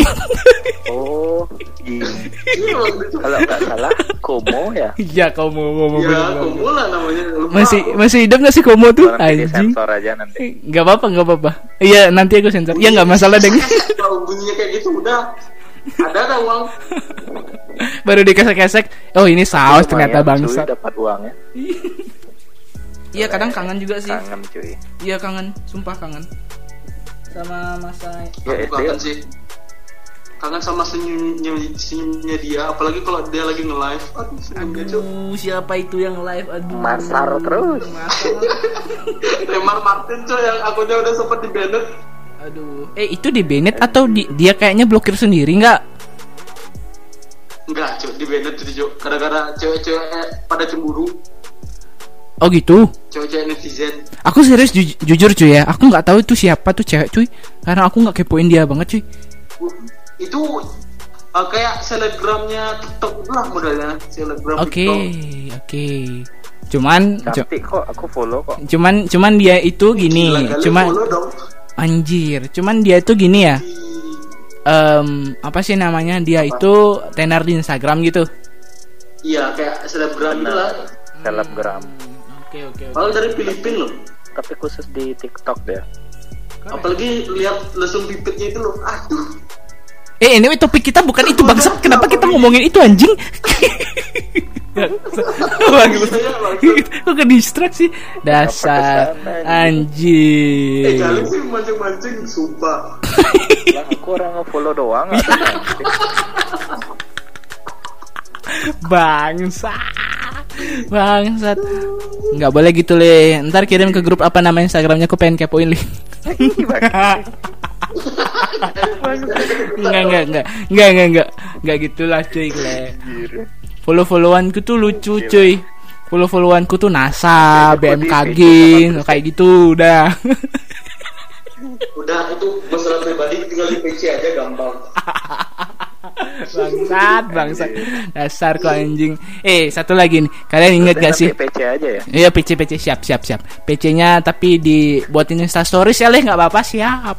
B: Oh, iya.
C: Iya.
B: Kalau nggak salah, Komo ya.
A: iya kamu ngomong
C: Ya, kamu lah namanya. Lupa
A: masih
C: aku.
A: masih hidup gak sih komo tuh
B: Nanti
A: anjing
B: disensor aja nanti.
A: nggak apa-apa nggak apa-apa iya nanti aku sensor ya nggak masalah deh
C: Kalau bunyinya kayak gitu udah ada ada uang.
A: baru dikesek-kesek oh ini saus ternyata
B: Cuy, dapat uangnya.
A: Iya kadang kangen juga sih.
B: Kangen cuy.
A: Iya kangen, sumpah kangen. Sama masa
B: Ya SD.
C: kangen sih. Kangen sama senyumnya, senyumnya dia, apalagi kalau dia lagi nge-live. Aduh, senyumnya cuy.
A: Aduh, siapa itu yang live? Aduh.
B: Masar terus.
A: Masar.
C: Lemar Martin cuy yang akunnya udah sempet di banned.
A: Aduh. Eh, itu di Bennett atau di, dia kayaknya blokir sendiri nggak?
C: Enggak cuy, di banned tuh cuy. Gara-gara cewek-cewek pada cemburu.
A: Oh gitu.
C: Cewek-cewek netizen.
A: Aku serius ju- jujur cuy ya, aku nggak tahu itu siapa tuh cewek cuy. Karena aku nggak kepoin dia banget cuy.
C: Itu uh, kayak selebgramnya TikTok lah modelnya. Selebgram
A: Oke,
C: TikTok.
A: oke. Cuman cu-
B: Cantik kok, aku follow kok.
A: cuman cuman dia itu gini,
C: Gila,
A: cuman anjir, cuman dia itu gini ya. Em, apa sih namanya? Dia itu tenar di Instagram gitu.
C: Iya kayak selebgram gitu lah.
B: Selebgram.
A: Oke oke.
C: Malah dari Filipina loh.
B: Tapi khusus di TikTok deh.
C: Apalagi lihat lesung bibitnya itu loh. Aduh.
A: Eh anyway topik kita bukan itu bangsat. Kenapa kita ngomongin itu anjing? Bagus. Kok ke distraksi? Dasar
C: Eh
A: anjing.
C: kalian sih mancing-mancing sumpah.
B: Lah aku orang nge-follow doang. cantik.
A: Bangsat. Nggak boleh gitu le. Ntar kirim ke grup apa nama Instagramnya aku pengen kepoin le. Enggak enggak enggak enggak enggak enggak enggak gitulah cuy le.
B: Anjir.
A: Follow followanku tuh lucu cuy. Follow followanku tuh NASA, BMKG,
B: kode
A: kayak gitu udah.
C: Udah itu masalah pribadi tinggal di PC aja gampang.
A: bangsat, bangsat. Dasar kau anjing. Eh, satu lagi nih. Kalian inget gak sih?
B: PC aja ya.
A: Iya PC PC siap siap siap. PC-nya tapi dibuatin Insta Stories ya leh nggak apa-apa siap.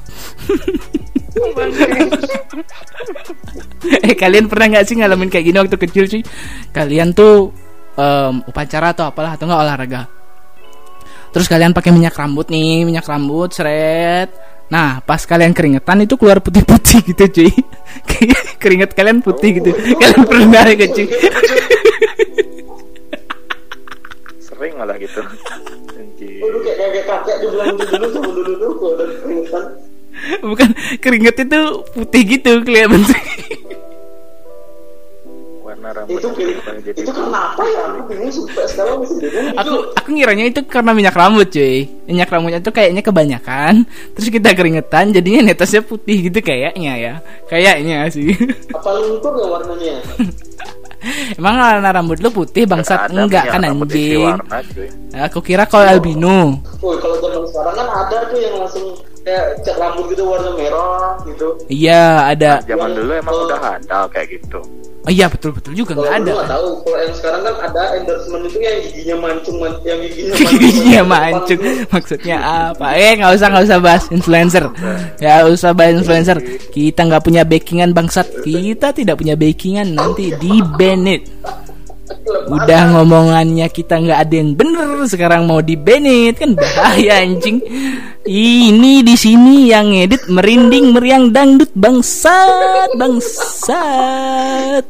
A: eh kalian pernah nggak sih ngalamin kayak gini waktu kecil sih? Kalian tuh em, upacara atau apalah atau nggak olahraga? Terus kalian pakai minyak rambut nih, minyak rambut, seret. Nah, pas kalian keringetan itu keluar putih-putih gitu, cuy. Keringet kalian putih gitu. Kalian pernah ya, cuy?
B: Sering malah gitu. Anjir.
C: Gitu.
A: Bukan keringet itu putih gitu kelihatan.
B: Warna rambut
C: Itu
B: jadi
C: itu kenapa ya? Aku bingung sampai sekarang masih bingung.
A: aku aku ngiranya itu karena minyak rambut cuy minyak rambutnya tuh kayaknya kebanyakan terus kita keringetan jadinya netasnya putih gitu kayaknya ya kayaknya sih
C: Apa luntur ya warnanya?
A: emang warna rambut lu putih bangsat enggak kan anjing
B: warna,
A: aku kira kau albino
C: Woi kalau zaman sekarang kan ada tuh yang langsung kayak cat rambut gitu warna merah gitu.
A: Iya ada.
B: Zaman
C: Yang,
B: dulu emang
C: eh,
B: udah ada kayak gitu.
A: Oh, iya betul betul juga nggak ada.
C: nggak tahu. Kalau yang sekarang kan ada endorsement itu yang giginya mancung, man- yang giginya
A: Giginya mancung maksudnya apa? Eh nggak usah nggak usah bahas influencer. Ya usah bahas influencer. Kita nggak punya backingan bangsat. Kita tidak punya backingan nanti di banned. Udah ngomongannya kita nggak ada yang bener sekarang mau di banned kan bahaya anjing. Ini di sini yang edit merinding meriang dangdut bangsat bangsat.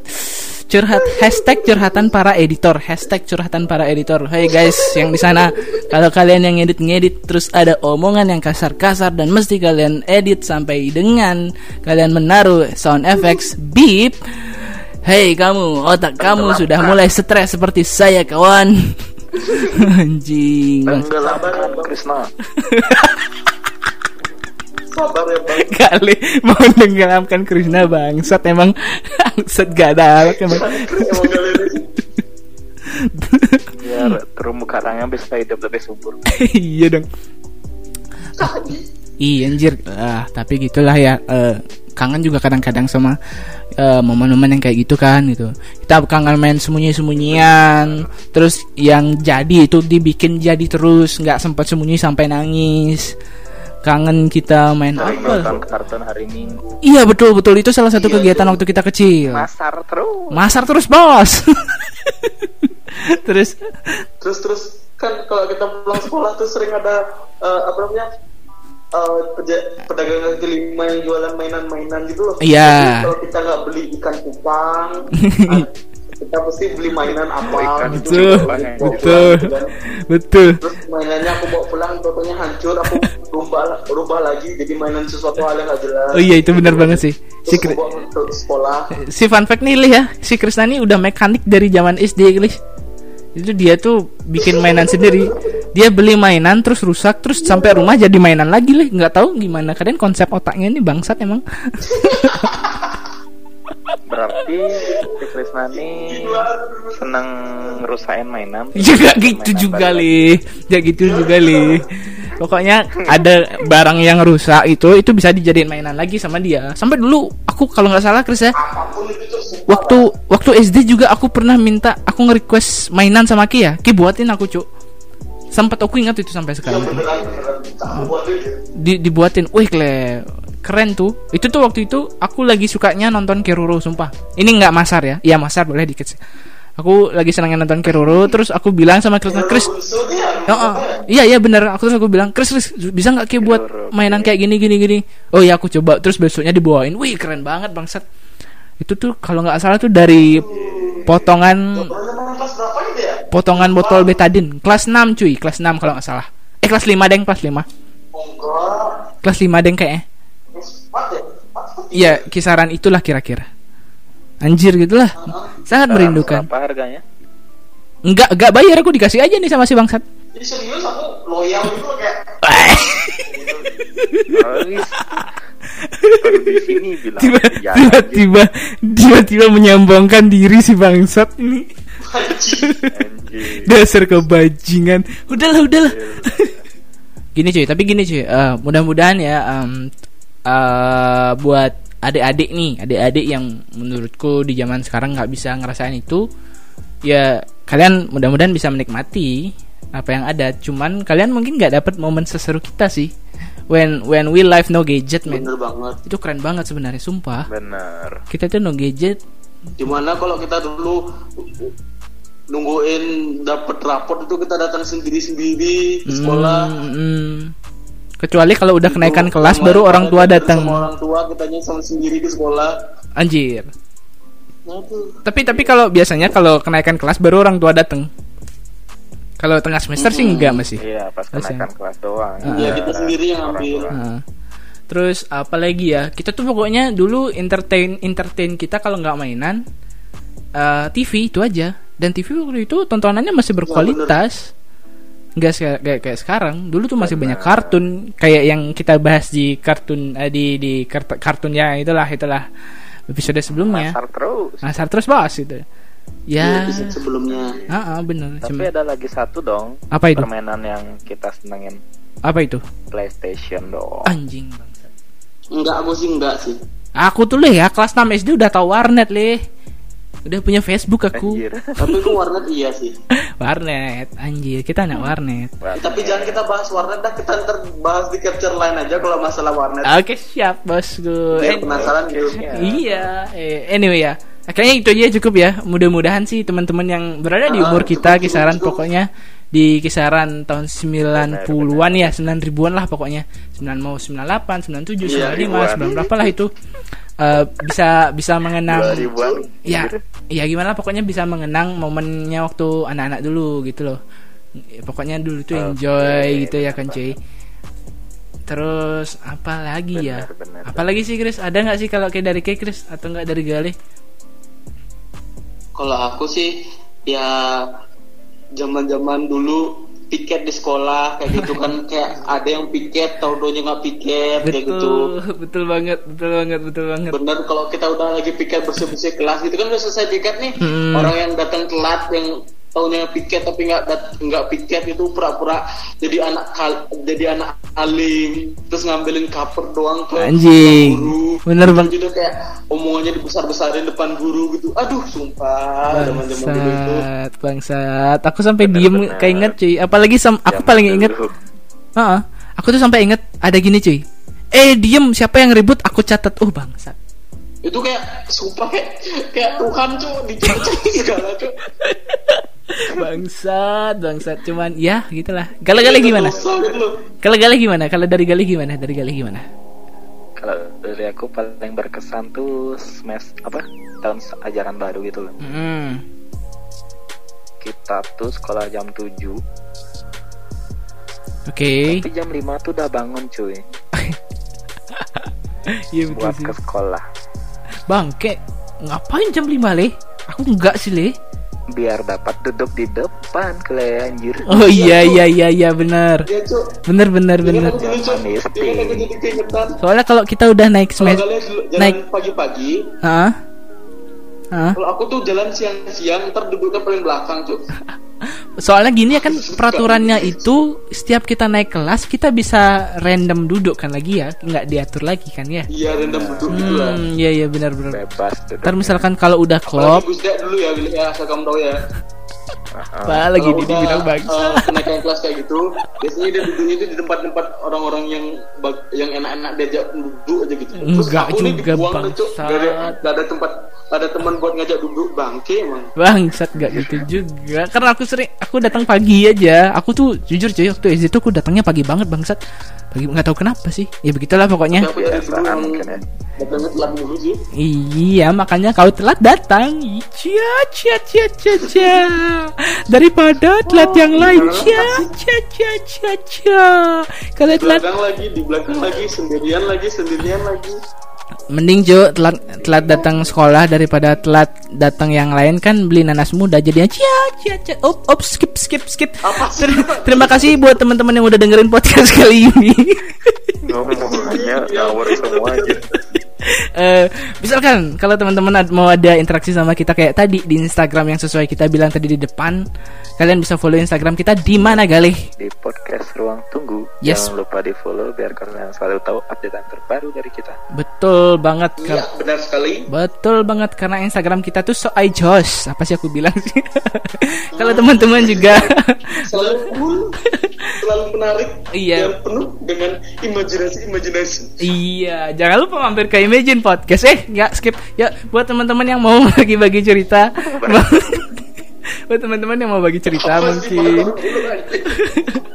A: Curhat hashtag curhatan para editor hashtag curhatan para editor. Hey guys yang di sana kalau kalian yang edit ngedit terus ada omongan yang kasar-kasar dan mesti kalian edit sampai dengan kalian menaruh sound effects beep. Hey kamu, otak kamu sudah mulai stres seperti saya kawan. Anjing. bang.
B: Tenggelamkan Krishna.
C: Sabar ya bang.
A: Kali mau tenggelamkan Krishna bangsat emang bangsat gak ada alat emang.
B: Biar terumbu karangnya bisa hidup lebih subur.
A: iya dong. Iya anjir. Ah, tapi gitulah ya. Eh, kangen juga kadang-kadang sama eh, momen-momen yang kayak gitu kan gitu. Kita kangen main sembunyi-sembunyian. Terus yang jadi itu dibikin jadi terus, nggak sempat sembunyi sampai nangis. Kangen kita main
B: Sering
A: apa?
B: nonton kartun hari Minggu.
A: Iya betul betul itu salah satu
C: Iya,
A: kegiatan
C: iya.
A: waktu kita kecil.
B: Masar terus.
A: Masar terus bos. terus
C: Terus terus kan kalau kita pulang sekolah tuh sering ada eh, apa namanya eh, peja- pedagang kaki lima yang jualan mainan-mainan gitu loh.
A: Iya.
C: Kalau kita nggak beli ikan cupang, ah, kita mesti beli mainan apa
B: ikan
C: gitu.
A: betul
C: Bawa pulang,
A: betul
C: gitu kan.
A: betul.
C: Terus mainannya aku bawa pulang, fotonya hancur, aku rubah rubah lagi jadi mainan sesuatu hal yang nggak jelas.
A: Oh iya itu benar banget sih. Si,
C: Terus ke sekolah.
A: si fun fact nih Lih ya, si Krisnani udah mekanik dari zaman SD Lih. Itu dia tuh bikin mainan sendiri. Dia beli mainan terus rusak terus sampai rumah jadi mainan lagi Lih. Nggak tahu gimana kalian konsep otaknya ini bangsat emang.
B: Berarti si Krishna ini seneng ngerusain mainan.
A: juga gitu
B: Mainan
A: juga Lih. Ya gitu juga Lih. Pokoknya ada barang yang rusak itu itu bisa dijadiin mainan lagi sama dia. Sampai dulu aku kalau nggak salah Kris ya, waktu waktu SD juga aku pernah minta aku nge-request mainan sama Ki ya Ki buatin aku cuk. Sempat aku ingat itu sampai sekarang
C: buat itu.
A: Di, dibuatin wih kle keren tuh. Itu tuh waktu itu aku lagi sukanya nonton Keroro sumpah. Ini nggak masar ya? Iya masar boleh dikit sih aku lagi senangnya nonton Keroro terus aku bilang sama Chris Chris. Oh, oh. iya iya bener. Aku terus aku bilang Chris, Chris bisa nggak Ki buat mainan kayak gini gini gini? Oh iya aku coba. Terus besoknya dibawain. Wih keren banget bangsat. Itu tuh kalau nggak salah tuh dari potongan potongan botol betadin kelas 6 cuy kelas 6 kalau nggak salah. Eh kelas 5 deng kelas 5
C: Oh, enggak.
A: kelas 5 deng? Kayaknya
C: ya?
A: Iya kisaran itulah kira-kira anjir gitulah sangat merindukan.
B: Berapa harganya?
A: enggak enggak bayar aku dikasih aja nih sama si bangsat.
C: Jadi serius aku loyal gitu kayak.
B: Oh, iya. Di sini bilang.
A: tiba
B: "Ya,
A: tiba-tiba tiba-tiba menyombongkan diri si bangsat ini. Dasar kebajingan. Udahlah udahlah gini cuy tapi gini cuy eh, mudah-mudahan ya em, eh, buat adik-adik nih adik-adik yang menurutku di zaman sekarang nggak bisa ngerasain itu ya kalian mudah-mudahan bisa menikmati apa yang ada cuman kalian mungkin nggak dapat momen seseru kita sih when when we live no gadget man
C: Bener banget.
A: itu keren banget sebenarnya sumpah
B: Bener.
A: kita tuh no gadget
C: Di mana kalau kita dulu nungguin dapet raport itu kita datang sendiri-sendiri ke sekolah.
A: Mm, mm. Kecuali kalau udah kenaikan
C: Itu
A: kelas baru orang tua
C: sama
A: datang
C: orang tua kitanya sama sendiri ke sekolah.
A: anjir.
C: Nah
A: tapi tapi kalau biasanya kalau kenaikan kelas baru orang tua datang kalau tengah semester sih enggak masih.
B: Iya, pas
A: Terus
B: kenaikan kelas doang.
C: Iya, kita sendiri yang ambil.
A: Heeh. terus apa lagi ya? Kita tuh pokoknya dulu entertain entertain kita kalau nggak mainan eh, TV itu aja. Dan TV waktu itu tontonannya masih berkualitas nggak se- kayak kayak sekarang dulu tuh masih banyak kartun kayak yang kita bahas di kartun eh, di di kart- kartunnya itulah itulah episode sebelumnya
B: Masar terus.
A: Nasar terus bahas itu ya
C: Episode sebelumnya.
A: ah ah, bener
B: Tapi
A: Cuma-
B: ada lagi satu dong.
A: Apa itu?
B: Permainan yang kita senengin.
A: Apa itu?
B: PlayStation dong.
A: Anjing bangsat.
C: Enggak, aku sih enggak sih.
A: Aku tuh leh ya kelas 6 SD udah tahu warnet leh. Udah punya Facebook aku.
B: Anjir.
C: Tapi aku warnet iya sih.
A: warnet, anjir. Kita anak warnet.
C: Tapi jangan kita bahas warnet dah, kita ntar bahas di capture line aja kalau masalah warnet.
A: Oke, siap, Bosku.
C: Biar penasaran gitu.
A: Iya, eh, anyway ya. Kayaknya itu aja cukup ya. Mudah-mudahan sih teman-teman yang berada di
C: Ah,
A: umur kita kisaran pokoknya di kisaran tahun 90-an ya, 9 ribuan lah pokoknya. 9 mau 98, 97,
C: Iya,
A: 95,
B: ribuan.
A: 9 berapa lah itu. Eh, bisa bisa mengenang
B: 2000-an.
A: ya ya gimana pokoknya bisa mengenang momennya waktu anak-anak dulu gitu loh pokoknya dulu tuh enjoy
B: Oke,
A: gitu ya kan cuy terus apa lagi ya apa lagi sih Chris ada nggak sih kalau kayak dari kayak Chris atau nggak dari Galih
C: Kalau aku sih ya zaman-zaman dulu piket di sekolah kayak gitu kan kayak ada yang piket tau-taunya nggak piket kayak gitu.
A: betul betul banget betul banget betul banget
C: Bener kalau kita udah lagi piket bersih-bersih kelas gitu kan udah selesai piket nih
A: Hmm.
C: orang yang datang telat yang taunya piket tapi nggak nggak piket itu pura-pura jadi anak kal- jadi anak alim terus ngambilin cover doang ke
A: Anjing.
C: guru.
A: Bener, Bang.
C: gitu kayak omongannya dibesar-besarin depan guru gitu. Aduh sumpah zaman-zaman dulu itu.
A: bangsat. Bangsat aku sampai
B: Bener,
A: diem
B: bener.
A: keinget cuy. Apalagi sam- aku
B: Zaman
A: paling inget
B: dulu.
A: Heeh. aku tuh sampai inget ada gini cuy. Eh diem. Siapa yang ribut aku catat. Oh bangsat.
C: Itu kayak sumpah kayak kayak Tuhan cuy. Dicuci segala cuy
A: bangsat bangsat. Cuman ya gitulah. Gala-gala gimana?
C: Dosa gitu loh.
A: gala-gala gimana? Kalau dari Galih gimana? Dari Galih gimana?
B: Kalau dari aku paling berkesan tuh semester apa? Tahun ajaran baru gitu loh.
A: Hmm.
B: Kita tuh sekolah jam 7
A: oke.
B: Tapi jam 5 tuh udah bangun cuy.
A: Iya betul
B: Buat
A: sih.
B: ke sekolah.
A: Bangke ngapain jam 5 leh aku enggak sih leh
B: Biar dapat duduk di depan kele anjir.
A: Oh iya iya iya iya benar.
C: Iya cuy
B: Manis,
C: Ingat aku
B: Ping.
C: jadi keingetan
A: soalnya kalau kita udah naik
C: jalan
A: naik
C: pagi-pagi
A: Hah? Hah?
C: Kalau aku tuh jalan siang-siang Ntar duduknya paling belakang cuy
A: Soalnya gini ya kan peraturannya itu setiap kita naik kelas kita bisa random duduk kan lagi ya, nggak diatur lagi kan ya.
C: Iya random duduk gitu lah
A: Hmm, iya iya benar benar.
B: Bebas
A: Ntar misalkan kalau udah klop,
C: dulu ya ya asal kamu tahu ya
A: apa lagi
C: Kalau
A: di bilang bangsa.
C: eh, kenaikan kelas kayak gitu biasanya dia duduknya itu di tempat-tempat orang-orang yang yang enak-enak diajak duduk aja gitu. Terus
A: Enggak
C: aku nih
A: juga,
C: dibuang tuh. Gak ada, gak ada tempat ada teman buat ngajak duduk bangke emang.
A: Bangsat gak gitu juga. Karena aku sering Aku datang pagi aja. Aku tuh jujur cuy Waktu SD tuh aku datangnya pagi banget bangsat Pagi nggak tahu kenapa sih. Ya begitulah pokoknya.
B: Ya.
A: Iya makanya kau telat datang. Cia cia cia cia cia. Daripada telat yang lain. Cia cia cia cia cia. Kalau telat
C: lagi di belakang lagi sendirian lagi sendirian lagi
A: Mending Jo telat, telat datang sekolah Daripada telat datang yang lain. Kan beli nanas muda Jadinya cia cia cia Op op skip skip skip? Ter- Terima kasih buat teman-teman yang udah dengerin podcast kali ini.
B: Ngomongnya ngawur semua aja
A: Eh, misalkan kalau teman-teman ad- mau ada interaksi sama kita kayak tadi di Instagram yang sesuai kita bilang tadi di depan, kalian bisa follow Instagram kita di mana Galih?
B: Di podcast Ruang Tunggu
A: Yes.
B: Jangan lupa di follow Biar kalian selalu tahu update terbaru dari kita
A: Betul banget
C: iya benar sekali
A: Betul banget karena Instagram kita tuh so I jos. Apa sih aku bilang sih? kalau teman-teman juga
C: selalu cool selalu menarik
A: Iya.
C: dan penuh dengan imajinasi imajinasi
A: Iya, jangan lupa mampir ke Imagine Podcast. Eh, nggak skip. Ya, buat teman-teman yang mau bagi-bagi cerita, buat teman-teman yang mau bagi cerita mungkin.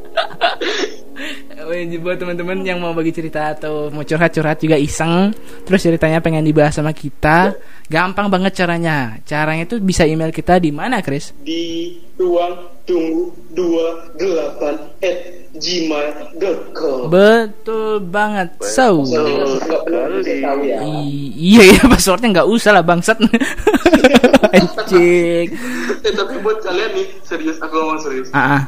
A: buat teman-teman yang mau bagi cerita atau mau curhat-curhat juga iseng. Terus ceritanya pengen dibahas sama kita. Gampang banget caranya. Caranya itu bisa email kita di mana Chris?
C: Di ruang tunggu 28 at gmail.com
A: betul banget. So.
C: Ya.
A: i- iya ya passwordnya nggak usah lah bangsat. Anjing.
C: Eh, tapi buat kalian nih serius aku ngomong serius.
A: Ah ah.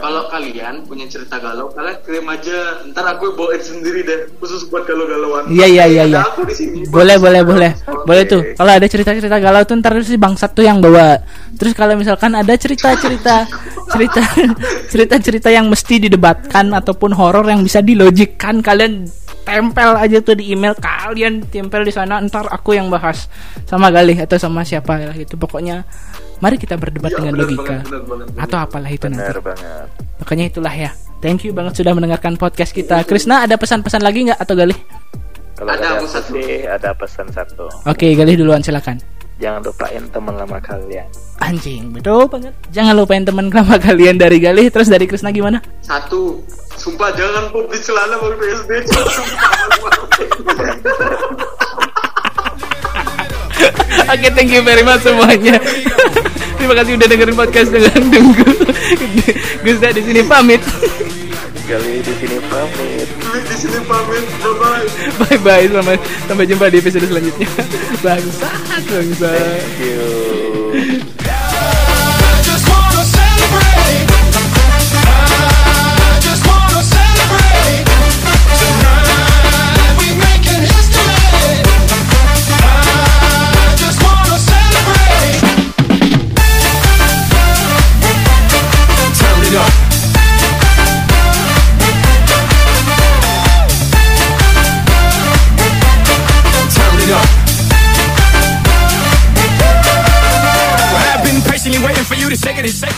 C: Kalau kalian punya cerita galau kalian kirim aja ntar aku bawain sendiri deh khusus buat galau-galauan
A: Iya iya iya iya.
C: Aku di sini
A: Boleh boleh boleh.
B: Oke.
A: Boleh tuh. Kalau ada cerita-cerita galau tuh ntar si bangsat tuh yang bawa. Terus kalau misalkan ada cerita-cerita cerita cerita-cerita yang mesti didebatkan ataupun horor yang bisa dilogikkan kalian tempel aja tuh di email kalian tempel di sana ntar aku yang bahas sama Galih atau sama siapa lah gitu pokoknya mari kita berdebat
C: Iya,
A: dengan
C: benar
A: logika
C: banget, benar banget, benar.
A: atau apalah itu nanti
B: Benar banget.
A: Makanya itulah ya. Thank you banget sudah mendengarkan podcast kita. Krisna ada pesan-pesan lagi nggak atau Galih?
B: Kalau
C: Ada satu.
B: sih ada pesan satu.
A: Oke, Galih duluan silakan.
B: Jangan lupain teman lama kalian.
A: Anjing, betul banget. Jangan lupain teman lama kalian dari Galih, terus dari Krisna gimana?
C: satu sumpah jangan pop di celana waktu SD sumpah
A: Oke, thank you very much semuanya. Terima kasih udah dengerin podcast dengan Denggu. Gus di sini pamit.
B: Kali di sini pamit.
C: di sini pamit bye bye
A: Bye bye, selamat sampai jumpa di episode selanjutnya. Bangsa, bangsa.
B: Thank you.
E: finish. Say